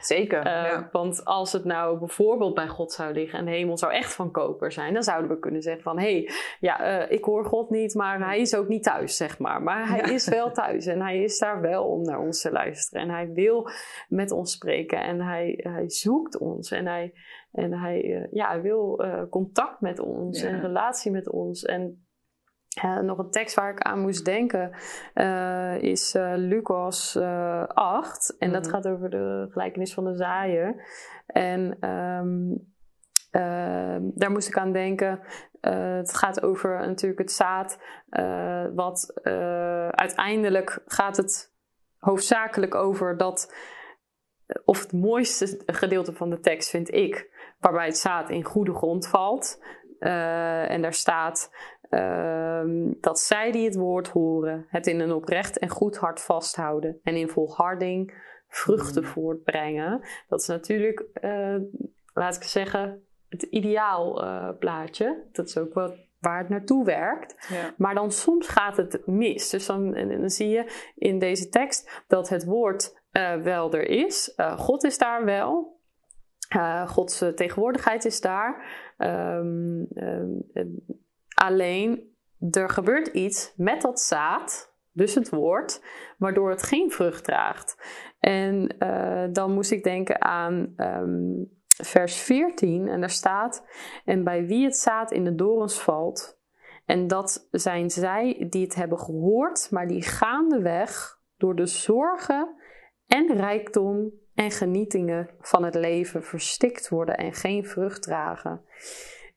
Zeker. Uh, Want als het nou bijvoorbeeld bij God zou liggen en de hemel zou echt van koper zijn, dan zouden we kunnen zeggen van hé, hey, ja, uh, ik hoor God niet, maar hij is ook niet thuis, zeg maar. Maar hij is wel thuis en hij is daar wel om naar ons te luisteren. En hij wil met ons spreken en hij, hij zoekt ons en hij, en hij, uh, ja, hij wil contact met ons en relatie met ons. En uh, nog een tekst waar ik aan moest denken uh, is uh, Lucas 8. En dat mhm. gaat over de gelijkenis van de zaaier. En um, daar moest ik aan denken. het gaat over natuurlijk het zaad. wat uiteindelijk gaat het hoofdzakelijk over dat. Of het mooiste gedeelte van de tekst vind ik. Waarbij het zaad in goede grond valt. en daar staat. Ehm, dat zij die het woord horen, het in een oprecht en goed hart vasthouden en in volharding vruchten mm. voortbrengen. Dat is natuurlijk, uh, laat ik zeggen, het ideaal uh, plaatje. Dat is ook wat waar het naartoe werkt. Ja. Maar dan soms gaat het mis. Dus dan, dan, zie je in deze tekst dat het woord uh, wel er is. God is daar wel. Gods tegenwoordigheid is daar. Um, Alleen er gebeurt iets met dat zaad, dus het woord, waardoor het geen vrucht draagt. En uh, dan moest ik denken aan um, vers 14 en daar staat: En bij wie het zaad in de dorens valt, en dat zijn zij die het hebben gehoord, maar die gaandeweg door de zorgen en rijkdom en genietingen van het leven verstikt worden en geen vrucht dragen.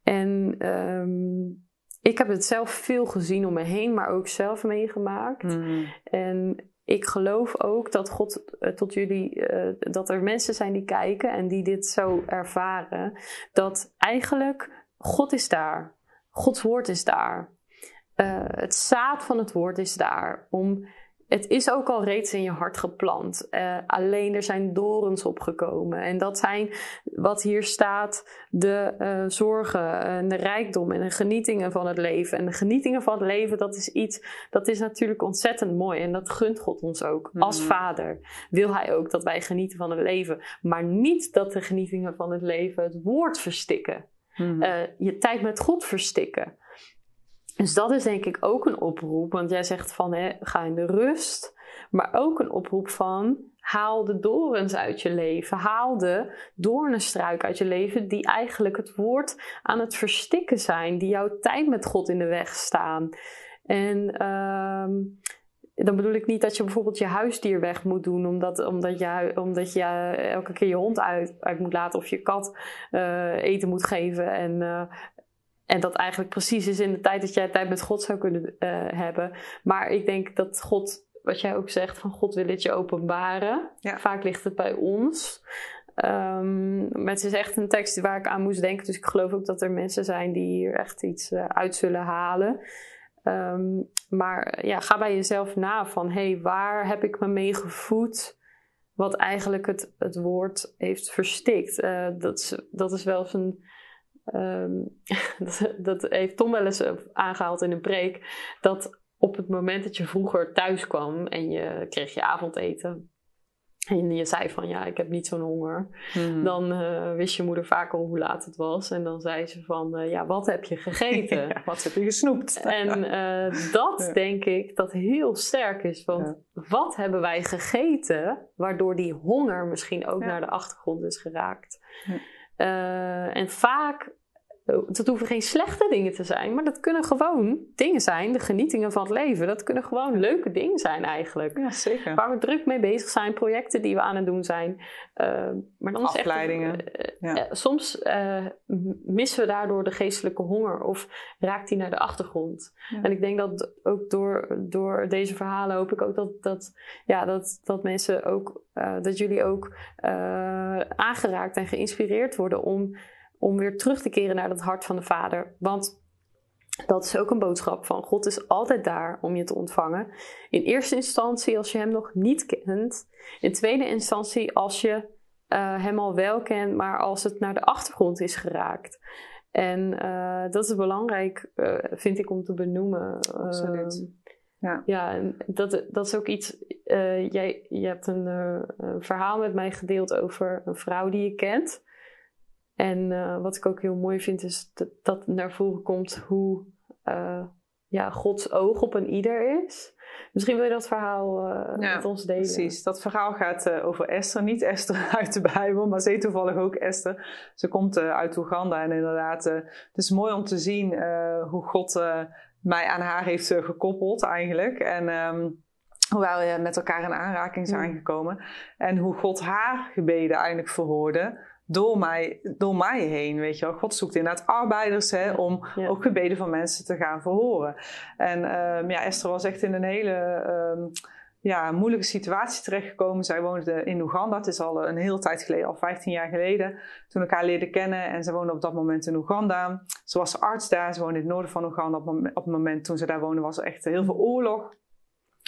En um, ik heb het zelf veel gezien om me heen, maar ook zelf meegemaakt. Mm. En ik geloof ook dat God uh, tot jullie, uh, dat er mensen zijn die kijken en die dit zo ervaren. Dat eigenlijk God is daar. Gods woord is daar. Uh, het zaad van het woord is daar om het is ook al reeds in je hart geplant. Uh, alleen er zijn dorens opgekomen. En dat zijn wat hier staat: de uh, zorgen en de rijkdom en de genietingen van het leven. En de genietingen van het leven, dat is iets, dat is natuurlijk ontzettend mooi. En dat gunt God ons ook. Als mhm. vader wil hij ook dat wij genieten van het leven. Maar niet dat de genietingen van het leven het woord verstikken. Mm je tijd met God verstikken. Dus dat is denk ik ook een oproep. Want jij zegt van hè, ga in de rust. Maar ook een oproep van haal de dorens uit je leven. Haal de doornenstruik uit je leven die eigenlijk het woord aan het verstikken zijn. Die jouw tijd met God in de weg staan. En uh, dan bedoel ik niet dat je bijvoorbeeld je huisdier weg moet doen, omdat, omdat, je, omdat je elke keer je hond uit, uit moet laten of je kat uh, eten moet geven. En uh, en dat eigenlijk precies is in de tijd dat jij tijd met God zou kunnen uh, hebben. Maar ik denk dat God, wat jij ook zegt, van God wil het je openbaren. Vaak ligt het bij ons. Um, maar het is echt een tekst waar ik aan moest denken. Dus ik geloof ook dat er mensen zijn die hier echt iets uh, uit zullen halen. Um, maar ja, ga bij jezelf na van, hé, hey, waar heb ik me mee gevoed? Wat eigenlijk het, het woord heeft verstikt. Uh, dat, is, dat is wel eens een Um, dat, dat, heeft Tom wel eens eh, aangehaald in een preek. Dat op het moment dat je vroeger thuis kwam en je kreeg je avondeten. En je zei van ja, ik heb niet zo'n honger. Mhm. Dan uh, wist je moeder vaak al hoe laat het was. En dan zei ze van uh, ja, wat heb je gegeten? wat heb je gesnoept? En uh, dat denk ik dat heel sterk is. Want wat hebben wij gegeten waardoor die honger misschien ook naar de achtergrond is geraakt? Uh, en vaak, dat eh, hoeven geen slechte dingen te zijn, maar dat kunnen gewoon dingen zijn, de genietingen van het leven. Dat kunnen gewoon leuke dingen zijn eigenlijk. Ja, zeker. Waar we druk mee bezig zijn, projecten die we aan het doen zijn. Uh, maar dan Afleidingen. Is echt, ja. soms missen we daardoor de geestelijke honger of raakt die naar de achtergrond. En ik denk dat ook door, door deze verhalen hoop ik ook dat, dat, ja, dat, dat mensen ook, dat jullie ook aangeraakt en geïnspireerd worden om, om weer terug te keren naar dat hart van de Vader. Want dat is ook een boodschap van God is altijd daar om je te ontvangen. In eerste instantie als je hem nog niet kent. In tweede instantie als je uh, hem al wel kent, maar als het naar de achtergrond is geraakt. En uh, dat is belangrijk, uh, vind ik, om te benoemen. Absoluut. Ja, ja dat, dat is ook iets. Jij, je hebt een, een, verhaal met mij gedeeld over een vrouw die je kent. En uh, wat ik ook heel mooi vind, is dat, dat naar voren komt hoe ja, Gods oog op een ieder is. Misschien wil je dat verhaal ja, met ons delen. Precies, dat verhaal gaat over Esther. Niet Esther uit de Bijbel, maar ze toevallig ook Esther. Ze komt uit Oeganda en inderdaad, het is mooi om te zien hoe God mij aan haar heeft gekoppeld eigenlijk. En um, hoe wij met elkaar in aanraking zijn mm. gekomen. En hoe God haar gebeden eigenlijk verhoorde door mij, door mij heen, weet je wel. God zoekt inderdaad arbeiders hè, om ook gebeden van mensen te gaan verhoren. En um, ja, Esther was echt in een hele um, ja, moeilijke situatie terechtgekomen. Zij woonde in Oeganda. Het is al een hele tijd geleden, al 15 jaar geleden, toen ik haar leerde kennen. En ze woonde op dat moment in Oeganda. Ze was arts daar. Ze woonde in het noorden van Oeganda. Op, het moment toen ze daar woonde was er echt heel veel oorlog.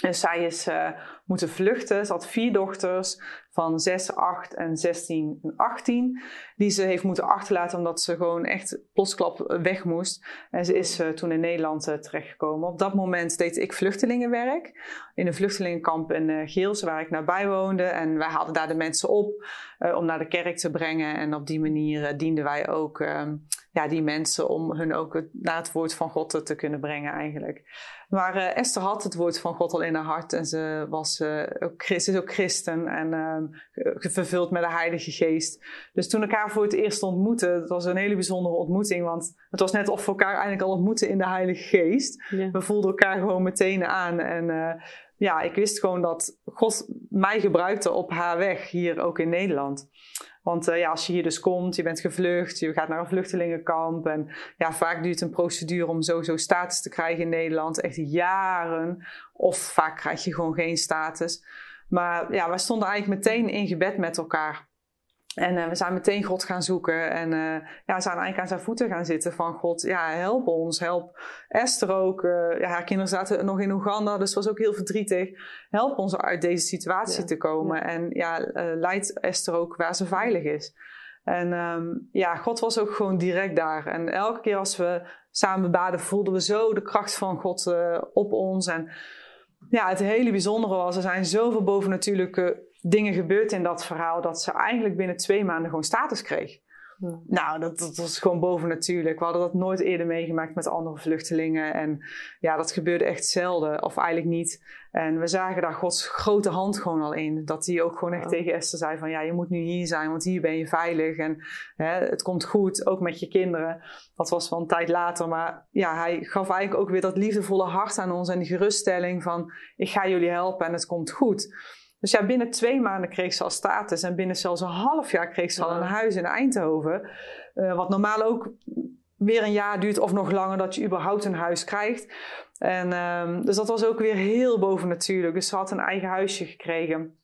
En zij is uh, moeten vluchten. Ze had vier dochters van 6, 8 en 16 en 18. Die ze heeft moeten achterlaten omdat ze gewoon echt plotsklap weg moest. En ze is uh, toen in Nederland terechtgekomen. Op dat moment deed ik vluchtelingenwerk in een vluchtelingenkamp in Geels waar ik nabij woonde. En wij hadden daar de mensen op om naar de kerk te brengen. En op die manier dienden wij ook ehm, ja, die mensen om hun ook naar het woord van God te kunnen brengen eigenlijk. Maar uh, Esther had het woord van God al in haar hart en ze was, uh, ook, is ook christen en uh, vervuld met de Heilige Geest. Dus toen ik haar voor het eerst ontmoette, het was een hele bijzondere ontmoeting, want het was net of we elkaar eigenlijk al ontmoeten in de Heilige Geest. We voelden elkaar gewoon meteen aan en ja, ik wist gewoon dat God mij gebruikte op haar weg hier ook in Nederland. Want uh, ja, als je hier dus komt, je bent gevlucht, je gaat naar een vluchtelingenkamp. En ja, vaak duurt een procedure om sowieso status te krijgen in Nederland echt jaren. Of vaak krijg je gewoon geen status. Maar ja, wij stonden eigenlijk meteen in gebed met elkaar. En uh, we zijn meteen God gaan zoeken. En uh, ja, we zijn eigenlijk aan zijn voeten gaan zitten van God, ja, help ons. Help Esther ook. Uh, ja, haar kinderen zaten nog in Oeganda, dus het was ook heel verdrietig. Help ons uit deze situatie ja. te komen. Ja. En ja, leid Esther ook waar ze veilig is. En um, ja, God was ook gewoon direct daar. En elke keer als we samen baden, voelden we zo de kracht van God op ons. En ja, het hele bijzondere was, er zijn zoveel bovennatuurlijke dingen gebeurd in dat verhaal dat ze eigenlijk binnen twee maanden gewoon status kreeg. Ja. Nou, dat, dat was gewoon bovennatuurlijk. We hadden dat nooit eerder meegemaakt met andere vluchtelingen. En ja, dat gebeurde echt zelden, of eigenlijk niet. En we zagen daar Gods grote hand gewoon al in. Dat hij ook gewoon echt ja. tegen Esther zei van... ja, je moet nu hier zijn, want hier ben je veilig. En hè, het komt goed, ook met je kinderen. Dat was wel een tijd later. Maar ja, hij gaf eigenlijk ook weer dat liefdevolle hart aan ons... en die geruststelling van... ik ga jullie helpen en het komt goed. Dus ja, binnen twee maanden kreeg ze al status. En binnen zelfs een half jaar kreeg ze al een huis in Eindhoven. Uh, wat normaal ook weer een jaar duurt of nog langer dat je überhaupt een huis krijgt. En, um, dus dat was ook weer heel bovennatuurlijk. Dus ze had een eigen huisje gekregen.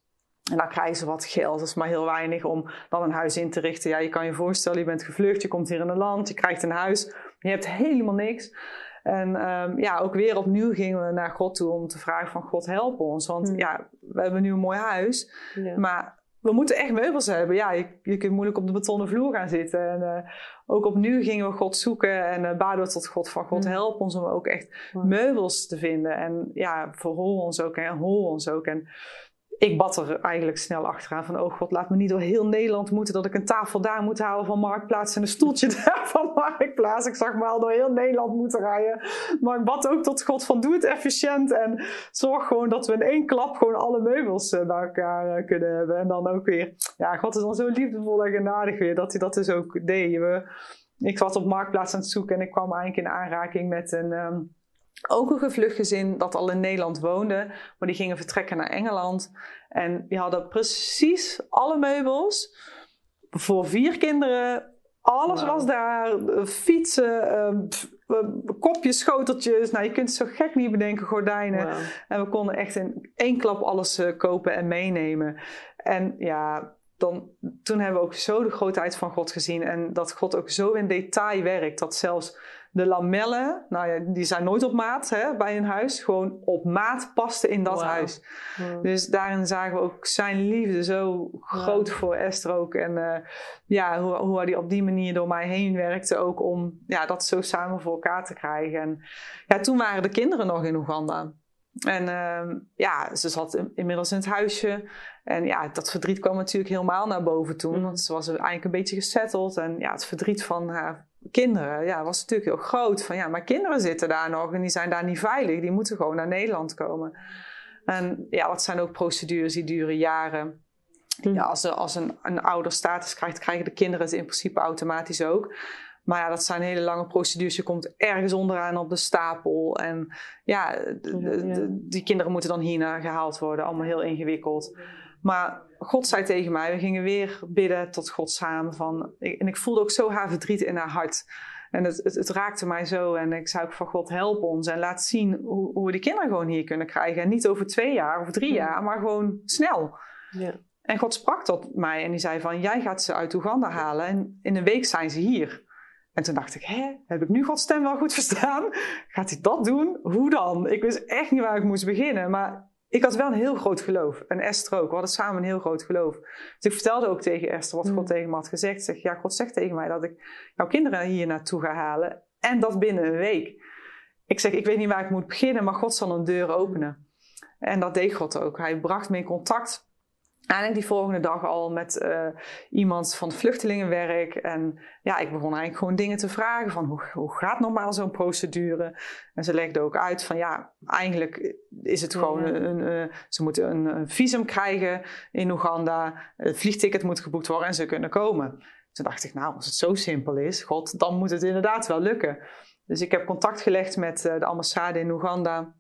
En dan krijgen ze wat geld, dat is maar heel weinig om dan een huis in te richten. Ja, je kan je voorstellen, je bent gevlucht, je komt hier in een land, je krijgt een huis. Je hebt helemaal niks. En um, ja, ook weer opnieuw gingen we naar God toe om te vragen van God help ons. Want hmm. ja, we hebben nu een mooi huis, ja. maar we moeten echt meubels hebben. Ja, je, je kunt moeilijk op de betonnen vloer gaan zitten. En uh, ook opnieuw gingen we God zoeken en uh, baden we tot God van God help ons om ook echt wow. meubels te vinden. En ja, verhoor ons ook en hoor ons ook. En ik bad er eigenlijk snel achteraan van, oh god, laat me niet door heel Nederland moeten dat ik een tafel daar moet halen van Marktplaats en een stoeltje daar van Marktplaats. Ik zag me al door heel Nederland moeten rijden. Maar ik bad ook tot God van, doe het efficiënt en zorg gewoon dat we in één klap gewoon alle meubels uh, bij elkaar uh, kunnen hebben. En dan ook weer, ja, God is dan zo liefdevol en genadig weer dat hij dat dus ook deed. Ik was op Marktplaats aan het zoeken en ik kwam eigenlijk in aanraking met een... Um, ook een gevlucht gezin dat al in Nederland woonde, maar die gingen vertrekken naar Engeland. En die hadden precies alle meubels voor vier kinderen. Alles wow. was daar. Fietsen, uh, kopjes, schoteltjes. Nou, je kunt het zo gek niet bedenken, gordijnen. Wow. En we konden echt in één klap alles uh, kopen en meenemen. En ja, dan, toen hebben we ook zo de grootheid van God gezien. En dat God ook zo in detail werkt. Dat zelfs de lamellen, nou ja, die zijn nooit op maat hè, bij een huis. Gewoon op maat pasten in dat wow. huis. Dus daarin zagen we ook zijn liefde zo groot wow. voor Esther ook. En uh, ja, hoe, hoe hij op die manier door mij heen werkte ook om ja, dat zo samen voor elkaar te krijgen. En ja, toen waren de kinderen nog in Oeganda. En uh, ja, ze zat in, inmiddels in het huisje. En ja, dat verdriet kwam natuurlijk helemaal naar boven toen. Mm. Want ze was eigenlijk een beetje gesetteld. En ja, het verdriet van haar kinderen ja, was natuurlijk heel groot. Van ja, maar kinderen zitten daar nog en die zijn daar niet veilig. Die moeten gewoon naar Nederland komen. En ja, dat zijn ook procedures die duren jaren. Ja, als, er, als een, een ouder status krijgt, krijgen de kinderen het in principe automatisch ook. Maar ja, dat zijn hele lange procedures. Je komt ergens onderaan op de stapel. En ja, de, die kinderen moeten dan hierna gehaald worden. Allemaal heel ingewikkeld. Maar God zei tegen mij, we gingen weer bidden tot God samen. Van, en ik voelde ook zo haar verdriet in haar hart. En het, het, het, raakte mij zo. En ik zei ook van God, help ons. En laat zien hoe, hoe we die kinderen gewoon hier kunnen krijgen. En niet over twee jaar of drie jaar, maar gewoon snel. Ja. En God sprak tot mij en die zei van, jij gaat ze uit Oeganda halen. En in een week zijn ze hier. En toen dacht ik, hè, heb ik nu Gods stem wel goed verstaan? Gaat hij dat doen? Hoe dan? Ik wist echt niet waar ik moest beginnen. Maar ik had wel een heel groot geloof. En Esther ook. We hadden samen een heel groot geloof. Dus ik vertelde ook tegen Esther wat God mm. tegen me had gezegd. Ik zeg, ja, God zegt tegen mij dat ik jouw kinderen hier naartoe ga halen. En dat binnen een week. Ik zeg, ik weet niet waar ik moet beginnen, maar God zal een deur openen. En dat deed God ook. Hij bracht me in contact Eigenlijk die volgende dag al met uh, iemand van het vluchtelingenwerk. En ja, ik begon eigenlijk gewoon dingen te vragen van hoe, hoe gaat normaal zo'n procedure? En ze legde ook uit van ja, eigenlijk is het gewoon een, een, uh, ze moeten een, een, visum krijgen in Oeganda. Het vliegticket moet geboekt worden en ze kunnen komen. Toen dacht ik nou, als het zo simpel is, god, dan moet het inderdaad wel lukken. Dus ik heb contact gelegd met uh, de ambassade in Oeganda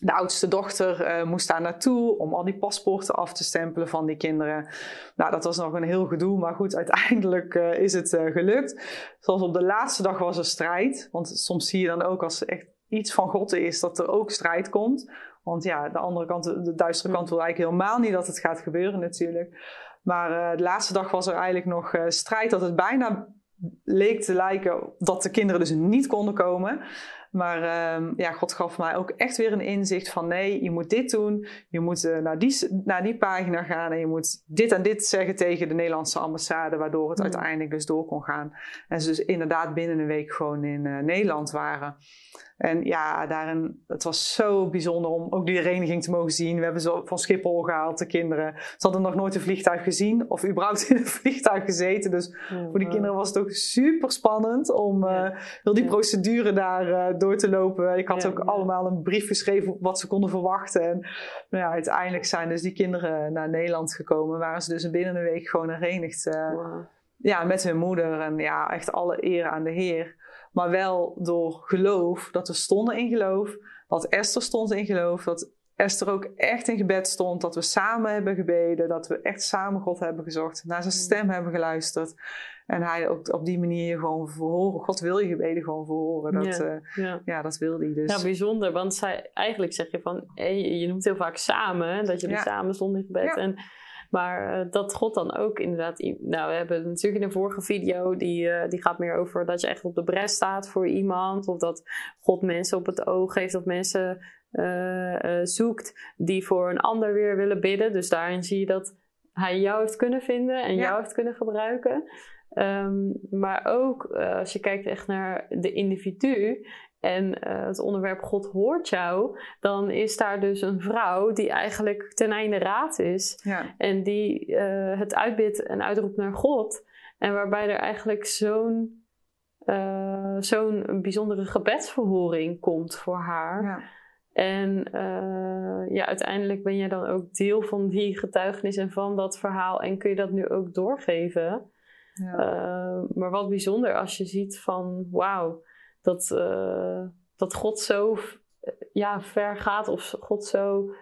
de oudste dochter uh, moest daar naartoe om al die paspoorten af te stempelen van die kinderen. Nou, dat was nog een heel gedoe, maar goed, uiteindelijk uh, is het uh, gelukt. Zoals op de laatste dag was er strijd, want soms zie je dan ook als er echt iets van God is, dat er ook strijd komt. Want ja, de andere kant, de duistere kant wil eigenlijk helemaal niet dat het gaat gebeuren natuurlijk. Maar de laatste dag was er eigenlijk nog strijd dat het bijna leek te lijken dat de kinderen dus niet konden komen. Maar uh, ja, God gaf mij ook echt weer een inzicht van nee, je moet dit doen. Je moet uh, naar, die, naar die pagina gaan en je moet dit en dit zeggen tegen de Nederlandse ambassade, waardoor het uiteindelijk dus door kon gaan. En ze dus inderdaad binnen een week gewoon in uh, Nederland waren. En ja, daarin, het was zo bijzonder om ook die hereniging te mogen zien. We hebben ze van Schiphol gehaald, de kinderen. Ze hadden nog nooit een vliegtuig gezien of überhaupt in een vliegtuig gezeten. Dus voor die kinderen was het ook super spannend om uh, heel die procedure daar uh, door te lopen. Ik had ook allemaal een brief geschreven wat ze konden verwachten. En nou ja, uiteindelijk zijn dus die kinderen naar Nederland gekomen. Waren ze dus binnen een week gewoon herenigd. Uh, wow. Ja, met hun moeder. En ja, echt alle eer aan de Heer maar wel door geloof, dat we stonden in geloof, dat Esther stond in geloof, dat Esther ook echt in gebed stond, dat we samen hebben gebeden, dat we echt samen God hebben gezocht, naar zijn stem hebben geluisterd. En hij ook op die manier gewoon verhoren. God wil je gebeden gewoon verhoren. Dat, ja, uh, ja. ja, dat wil hij dus. Ja, bijzonder. Want zij, eigenlijk zeg je van, hey, je noemt heel vaak samen, dat jullie ja. samen stonden in gebed. En maar uh, dat God dan ook inderdaad. Nou, we hebben natuurlijk in de vorige video, die, uh, die gaat meer over dat je echt op de bres staat voor iemand. Of dat God mensen op het oog heeft, of mensen uh, zoekt die voor een ander weer willen bidden. Dus daarin zie je dat hij jou heeft kunnen vinden en ja. jou heeft kunnen gebruiken. Um, maar ook als je kijkt echt naar de individu, en uh, het onderwerp God hoort jou, dan is daar dus een vrouw die eigenlijk ten einde raad is. Ja. En die uh, het uitbidt en uitroept naar God. En waarbij er eigenlijk zo'n uh, zo'n bijzondere gebedsverhoring komt voor haar. Ja. En ja, uiteindelijk ben je dan ook deel van die getuigenis en van dat verhaal. En kun je dat nu ook doorgeven. Ja. maar wat bijzonder als je ziet van wauw dat, uh, dat God zo ja, ver gaat of God zo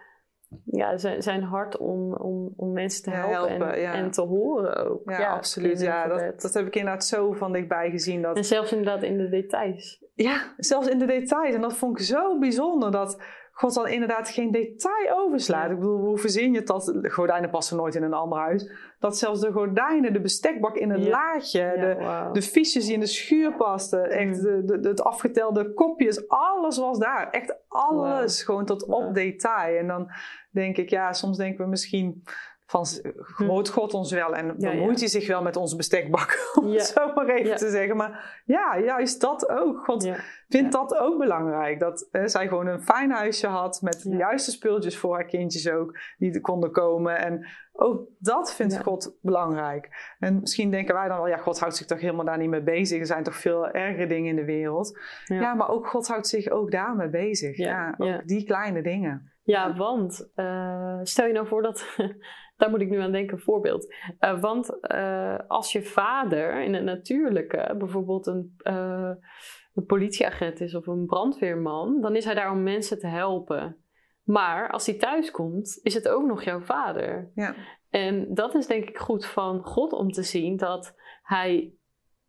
ja, zijn, zijn hart om, om, om mensen te helpen, en, ja. en, te horen ook. Ja, absoluut. Ja, dat, dat heb ik inderdaad zo van dichtbij gezien. Dat... En zelfs inderdaad in de details. Ja, zelfs in de details. En dat vond ik zo bijzonder dat God dan inderdaad geen detail overslaat. Ik bedoel, hoe verzin je dat de gordijnen passen nooit in een ander huis? Dat zelfs de gordijnen, de bestekbak in een ja. laadje, de, de fiches die in de schuur pasten, echt mm. de, de, het afgetelde kopjes, alles was daar. Echt alles, gewoon tot op detail. En dan denk ik, ja, soms denken we misschien van groot God ons wel en bemoeit hij zich wel met onze bestekbak, om het zo maar even te zeggen. Maar ja, juist dat ook. God vindt dat ook belangrijk. Dat hè, zij gewoon een fijn huisje had met de juiste spulletjes voor haar kindjes ook, die konden komen. En ook dat vindt God belangrijk. En misschien denken wij dan wel, ja, God houdt zich toch helemaal daar niet mee bezig. Er zijn toch veel ergere dingen in de wereld. Ja, maar ook God houdt zich ook daarmee bezig. Ja, ook die kleine dingen. Ja, want uh, stel je nou voor dat Daar moet ik nu aan denken, voorbeeld. Uh, want uh, als je vader in het natuurlijke bijvoorbeeld een, uh, een politieagent is of een brandweerman, dan is hij daar om mensen te helpen. Maar als hij thuis komt, is het ook nog jouw vader. Ja. En dat is denk ik goed van God om te zien dat hij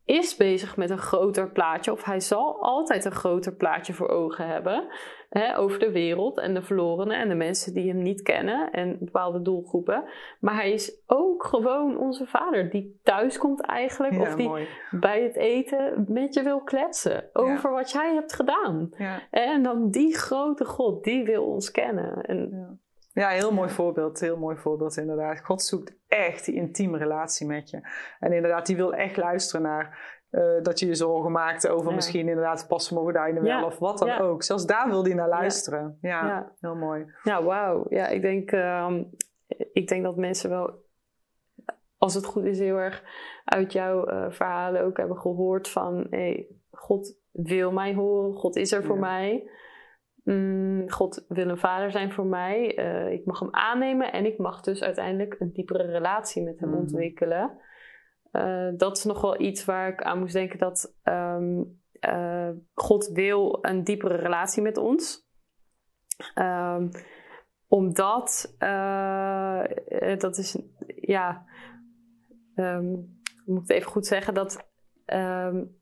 is bezig met een groter plaatje, of hij zal altijd een groter plaatje voor ogen hebben hè, over de wereld en de verlorenen en de mensen die hem niet kennen en bepaalde doelgroepen. Maar hij is ook gewoon onze vader die thuis komt eigenlijk, of die bij het eten met je wil kletsen over wat jij hebt gedaan. Ja. En dan die grote God, die wil ons kennen. En, ja, heel mooi voorbeeld. Heel mooi voorbeeld inderdaad. God zoekt echt die intieme relatie met je. En inderdaad, die wil echt luisteren naar uh, dat je je zorgen maakt over misschien inderdaad passen gordijnen wel of wat dan ook. Zelfs daar wil hij naar luisteren. Ja, heel mooi. Ja, wauw. Ja, ik denk, uh, ik denk dat mensen wel, als het goed is, heel erg uit jouw uh, verhalen ook hebben gehoord van... Hey, God wil mij horen, God is er voor mij. Mm, God wil een vader zijn voor mij. Uh, ik mag hem aannemen en ik mag dus uiteindelijk een diepere relatie met hem mm. ontwikkelen. Uh, dat is nog wel iets waar ik aan moest denken dat um, uh, God wil een diepere relatie met ons. Um, omdat, uh, dat is, ja, um, moet ik even goed zeggen, dat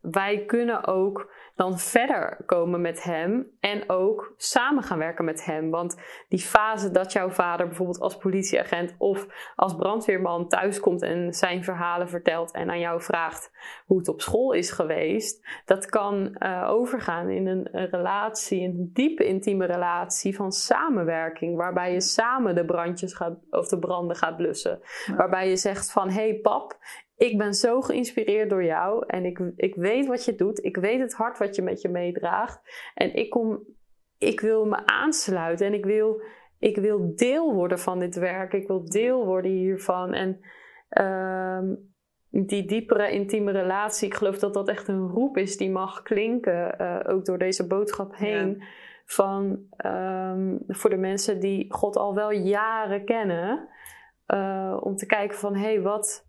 wij kunnen ook dan verder komen met hem en ook samen gaan werken met hem. Want die fase dat jouw vader bijvoorbeeld als politieagent of als brandweerman thuiskomt en zijn verhalen vertelt en aan jou vraagt hoe het op school is geweest, dat kan uh, overgaan in een, een relatie, een diepe intieme relatie van samenwerking, waarbij je samen de brandjes gaat of de branden gaat blussen. Waarbij je zegt van hé hey pap, ik ben zo geïnspireerd door jou en ik, ik weet wat je doet. Ik weet het hart wat je met je meedraagt. En ik, kom, ik wil me aansluiten en ik wil, ik wil deel worden van dit werk. Ik wil deel worden hiervan. En uh, die diepere, intieme relatie, ik geloof dat dat echt een roep is die mag klinken, uh, ook door deze boodschap heen. Van um, voor de mensen die God al wel jaren kennen, uh, om te kijken van hé, hey, wat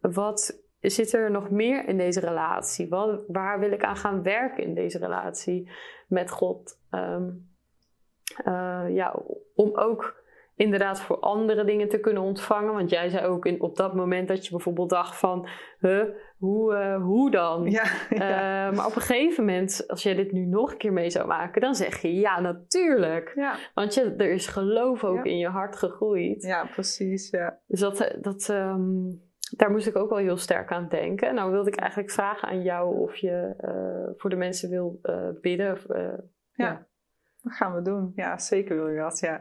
wat zit er nog meer in deze relatie? Wat, waar wil ik aan gaan werken in deze relatie met God? Um, uh, ja, om ook inderdaad voor andere dingen te kunnen ontvangen. Want jij zei ook in, op dat moment dat je bijvoorbeeld dacht van, huh, hoe, uh, hoe dan? Ja, ja. Uh, maar op een gegeven moment, als jij dit nu nog een keer mee zou maken, dan zeg je ja, natuurlijk. Ja. Want je, er is geloof ook in je hart gegroeid. Ja, precies. Ja. Dus dat, dat um, daar moest ik ook wel heel sterk aan denken. Nou wilde ik eigenlijk vragen aan jou of je uh, voor de mensen wil uh, bidden. Uh, ja. ja. Dat gaan we doen. Ja, zeker wil je dat. Ja.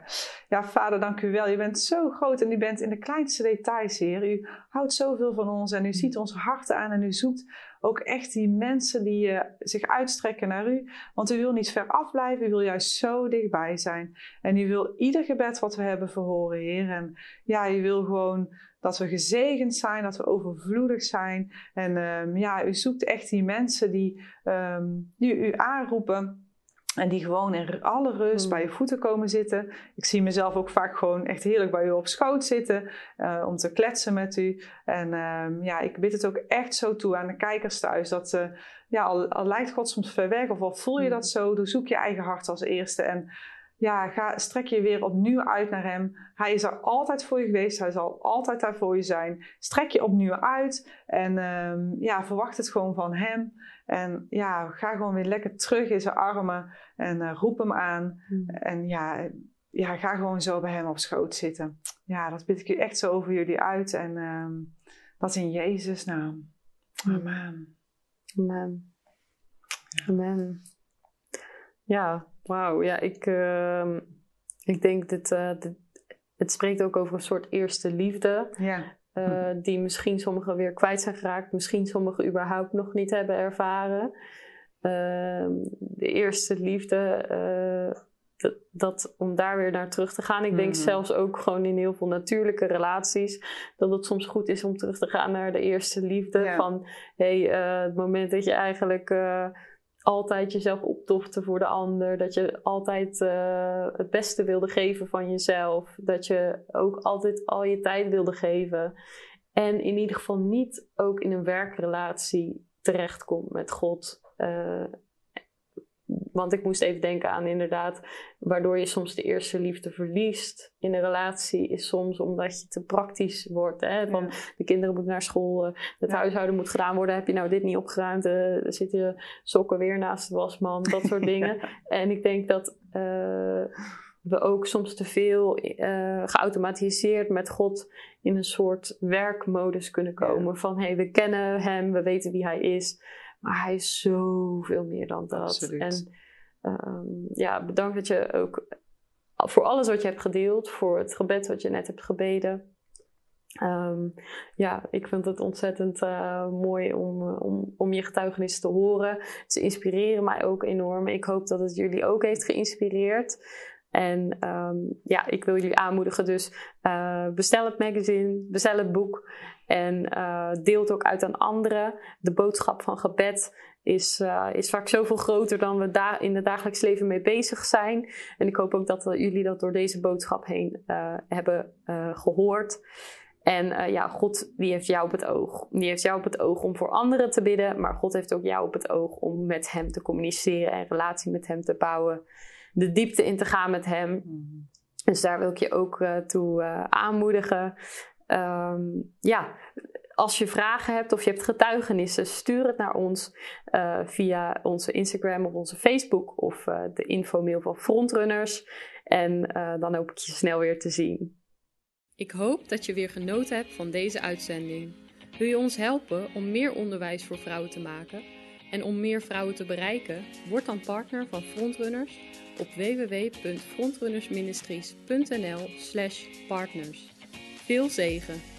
ja, vader, dank u wel. Je bent zo groot en u bent in de kleinste details, Heer. U houdt zoveel van ons en u ziet ons harten aan en u zoekt ook echt die mensen die uh, zich uitstrekken naar u. Want u wil niet ver afblijven, u wil juist zo dichtbij zijn. En u wil ieder gebed wat we hebben verhoren, Heer. En ja, u wil gewoon dat we gezegend zijn, dat we overvloedig zijn. En um, ja, u zoekt echt die mensen die, um, die u aanroepen. En die gewoon in alle rust hmm. bij je voeten komen zitten. Ik zie mezelf ook vaak gewoon echt heerlijk bij u op schoot zitten. Uh, om te kletsen met u. En um, ja, ik bid het ook echt zo toe aan de kijkers thuis. Dat uh, ja, al, al lijkt God soms ver weg. Of al voel je hmm. dat zo. Dan zoek je eigen hart als eerste. En ja, ga, strek je weer opnieuw uit naar Hem. Hij is er altijd voor je geweest. Hij zal altijd daar voor je zijn. Strek je opnieuw uit en um, ja, verwacht het gewoon van Hem. En ja, ga gewoon weer lekker terug in zijn armen en uh, roep Hem aan. Hmm. En ja, ja, ga gewoon zo bij Hem op schoot zitten. Ja, dat bid ik u echt zo over jullie uit. En um, dat in Jezus' naam. Amen. Amen. Amen. Ja, Wauw, ja, ik, uh, ik denk dat uh, het spreekt ook over een soort eerste liefde. Ja. Uh, die misschien sommigen weer kwijt zijn geraakt, misschien sommigen überhaupt nog niet hebben ervaren. Ehm, de eerste liefde, eh, dat, dat, om daar weer naar terug te gaan. Ik denk mm. zelfs ook gewoon in heel veel natuurlijke relaties, dat het soms goed is om terug te gaan naar de eerste liefde. Van hey, het moment dat je eigenlijk altijd jezelf optofte voor de ander. Dat je altijd uh, het beste wilde geven van jezelf. Dat je ook altijd al je tijd wilde geven. En in ieder geval niet ook in een werkrelatie terechtkomt met God. Uh, want ik moest even denken aan inderdaad, waardoor je soms de eerste liefde verliest in een relatie, is soms omdat je te praktisch wordt. Hè? Van de kinderen moeten naar school, eh, het huishouden moet gedaan worden. Heb je nou dit niet opgeruimd? Uh, zitten je sokken weer naast de wasman? Dat soort dingen. En ik denk dat uh, we ook soms te veel uh, geautomatiseerd met God in een soort werkmodus kunnen komen. Van hé, hey, we kennen hem, we weten wie hij is. Maar hij is zoveel meer dan dat. Absoluut. En um, ja, bedankt dat je ook voor alles wat je hebt gedeeld, voor het gebed wat je net hebt gebeden. Um, ja, ik vind het ontzettend uh, mooi om, om, om je getuigenis te horen. Ze inspireren mij ook enorm. Ik hoop dat het jullie ook heeft geïnspireerd. En um, ja, ik wil jullie aanmoedigen. Dus bestel het magazine, bestel het boek. En uh, deel ook uit aan anderen. De boodschap van gebed is, uh, is vaak zoveel groter dan we daar in het dagelijks leven mee bezig zijn. En ik hoop ook dat jullie dat door deze boodschap heen hebben gehoord. En ja, God die heeft jou op het oog. Die heeft jou op het oog om voor anderen te bidden. Maar God heeft ook jou op het oog om met Hem te communiceren en relatie met Hem te bouwen de diepte in te gaan met hem. Mhm. Dus daar wil ik je ook toe aanmoedigen. Um, ja, als je vragen hebt of je hebt getuigenissen, stuur het naar ons via onze Instagram of onze Facebook of de infomail van Frontrunners. En dan hoop ik je snel weer te zien. Ik hoop dat je weer genoten hebt van deze uitzending. Wil je ons helpen om meer onderwijs voor vrouwen te maken en om meer vrouwen te bereiken? Word dan partner van Frontrunners op www.frontrunnersministries.nl/partners. Veel zegen!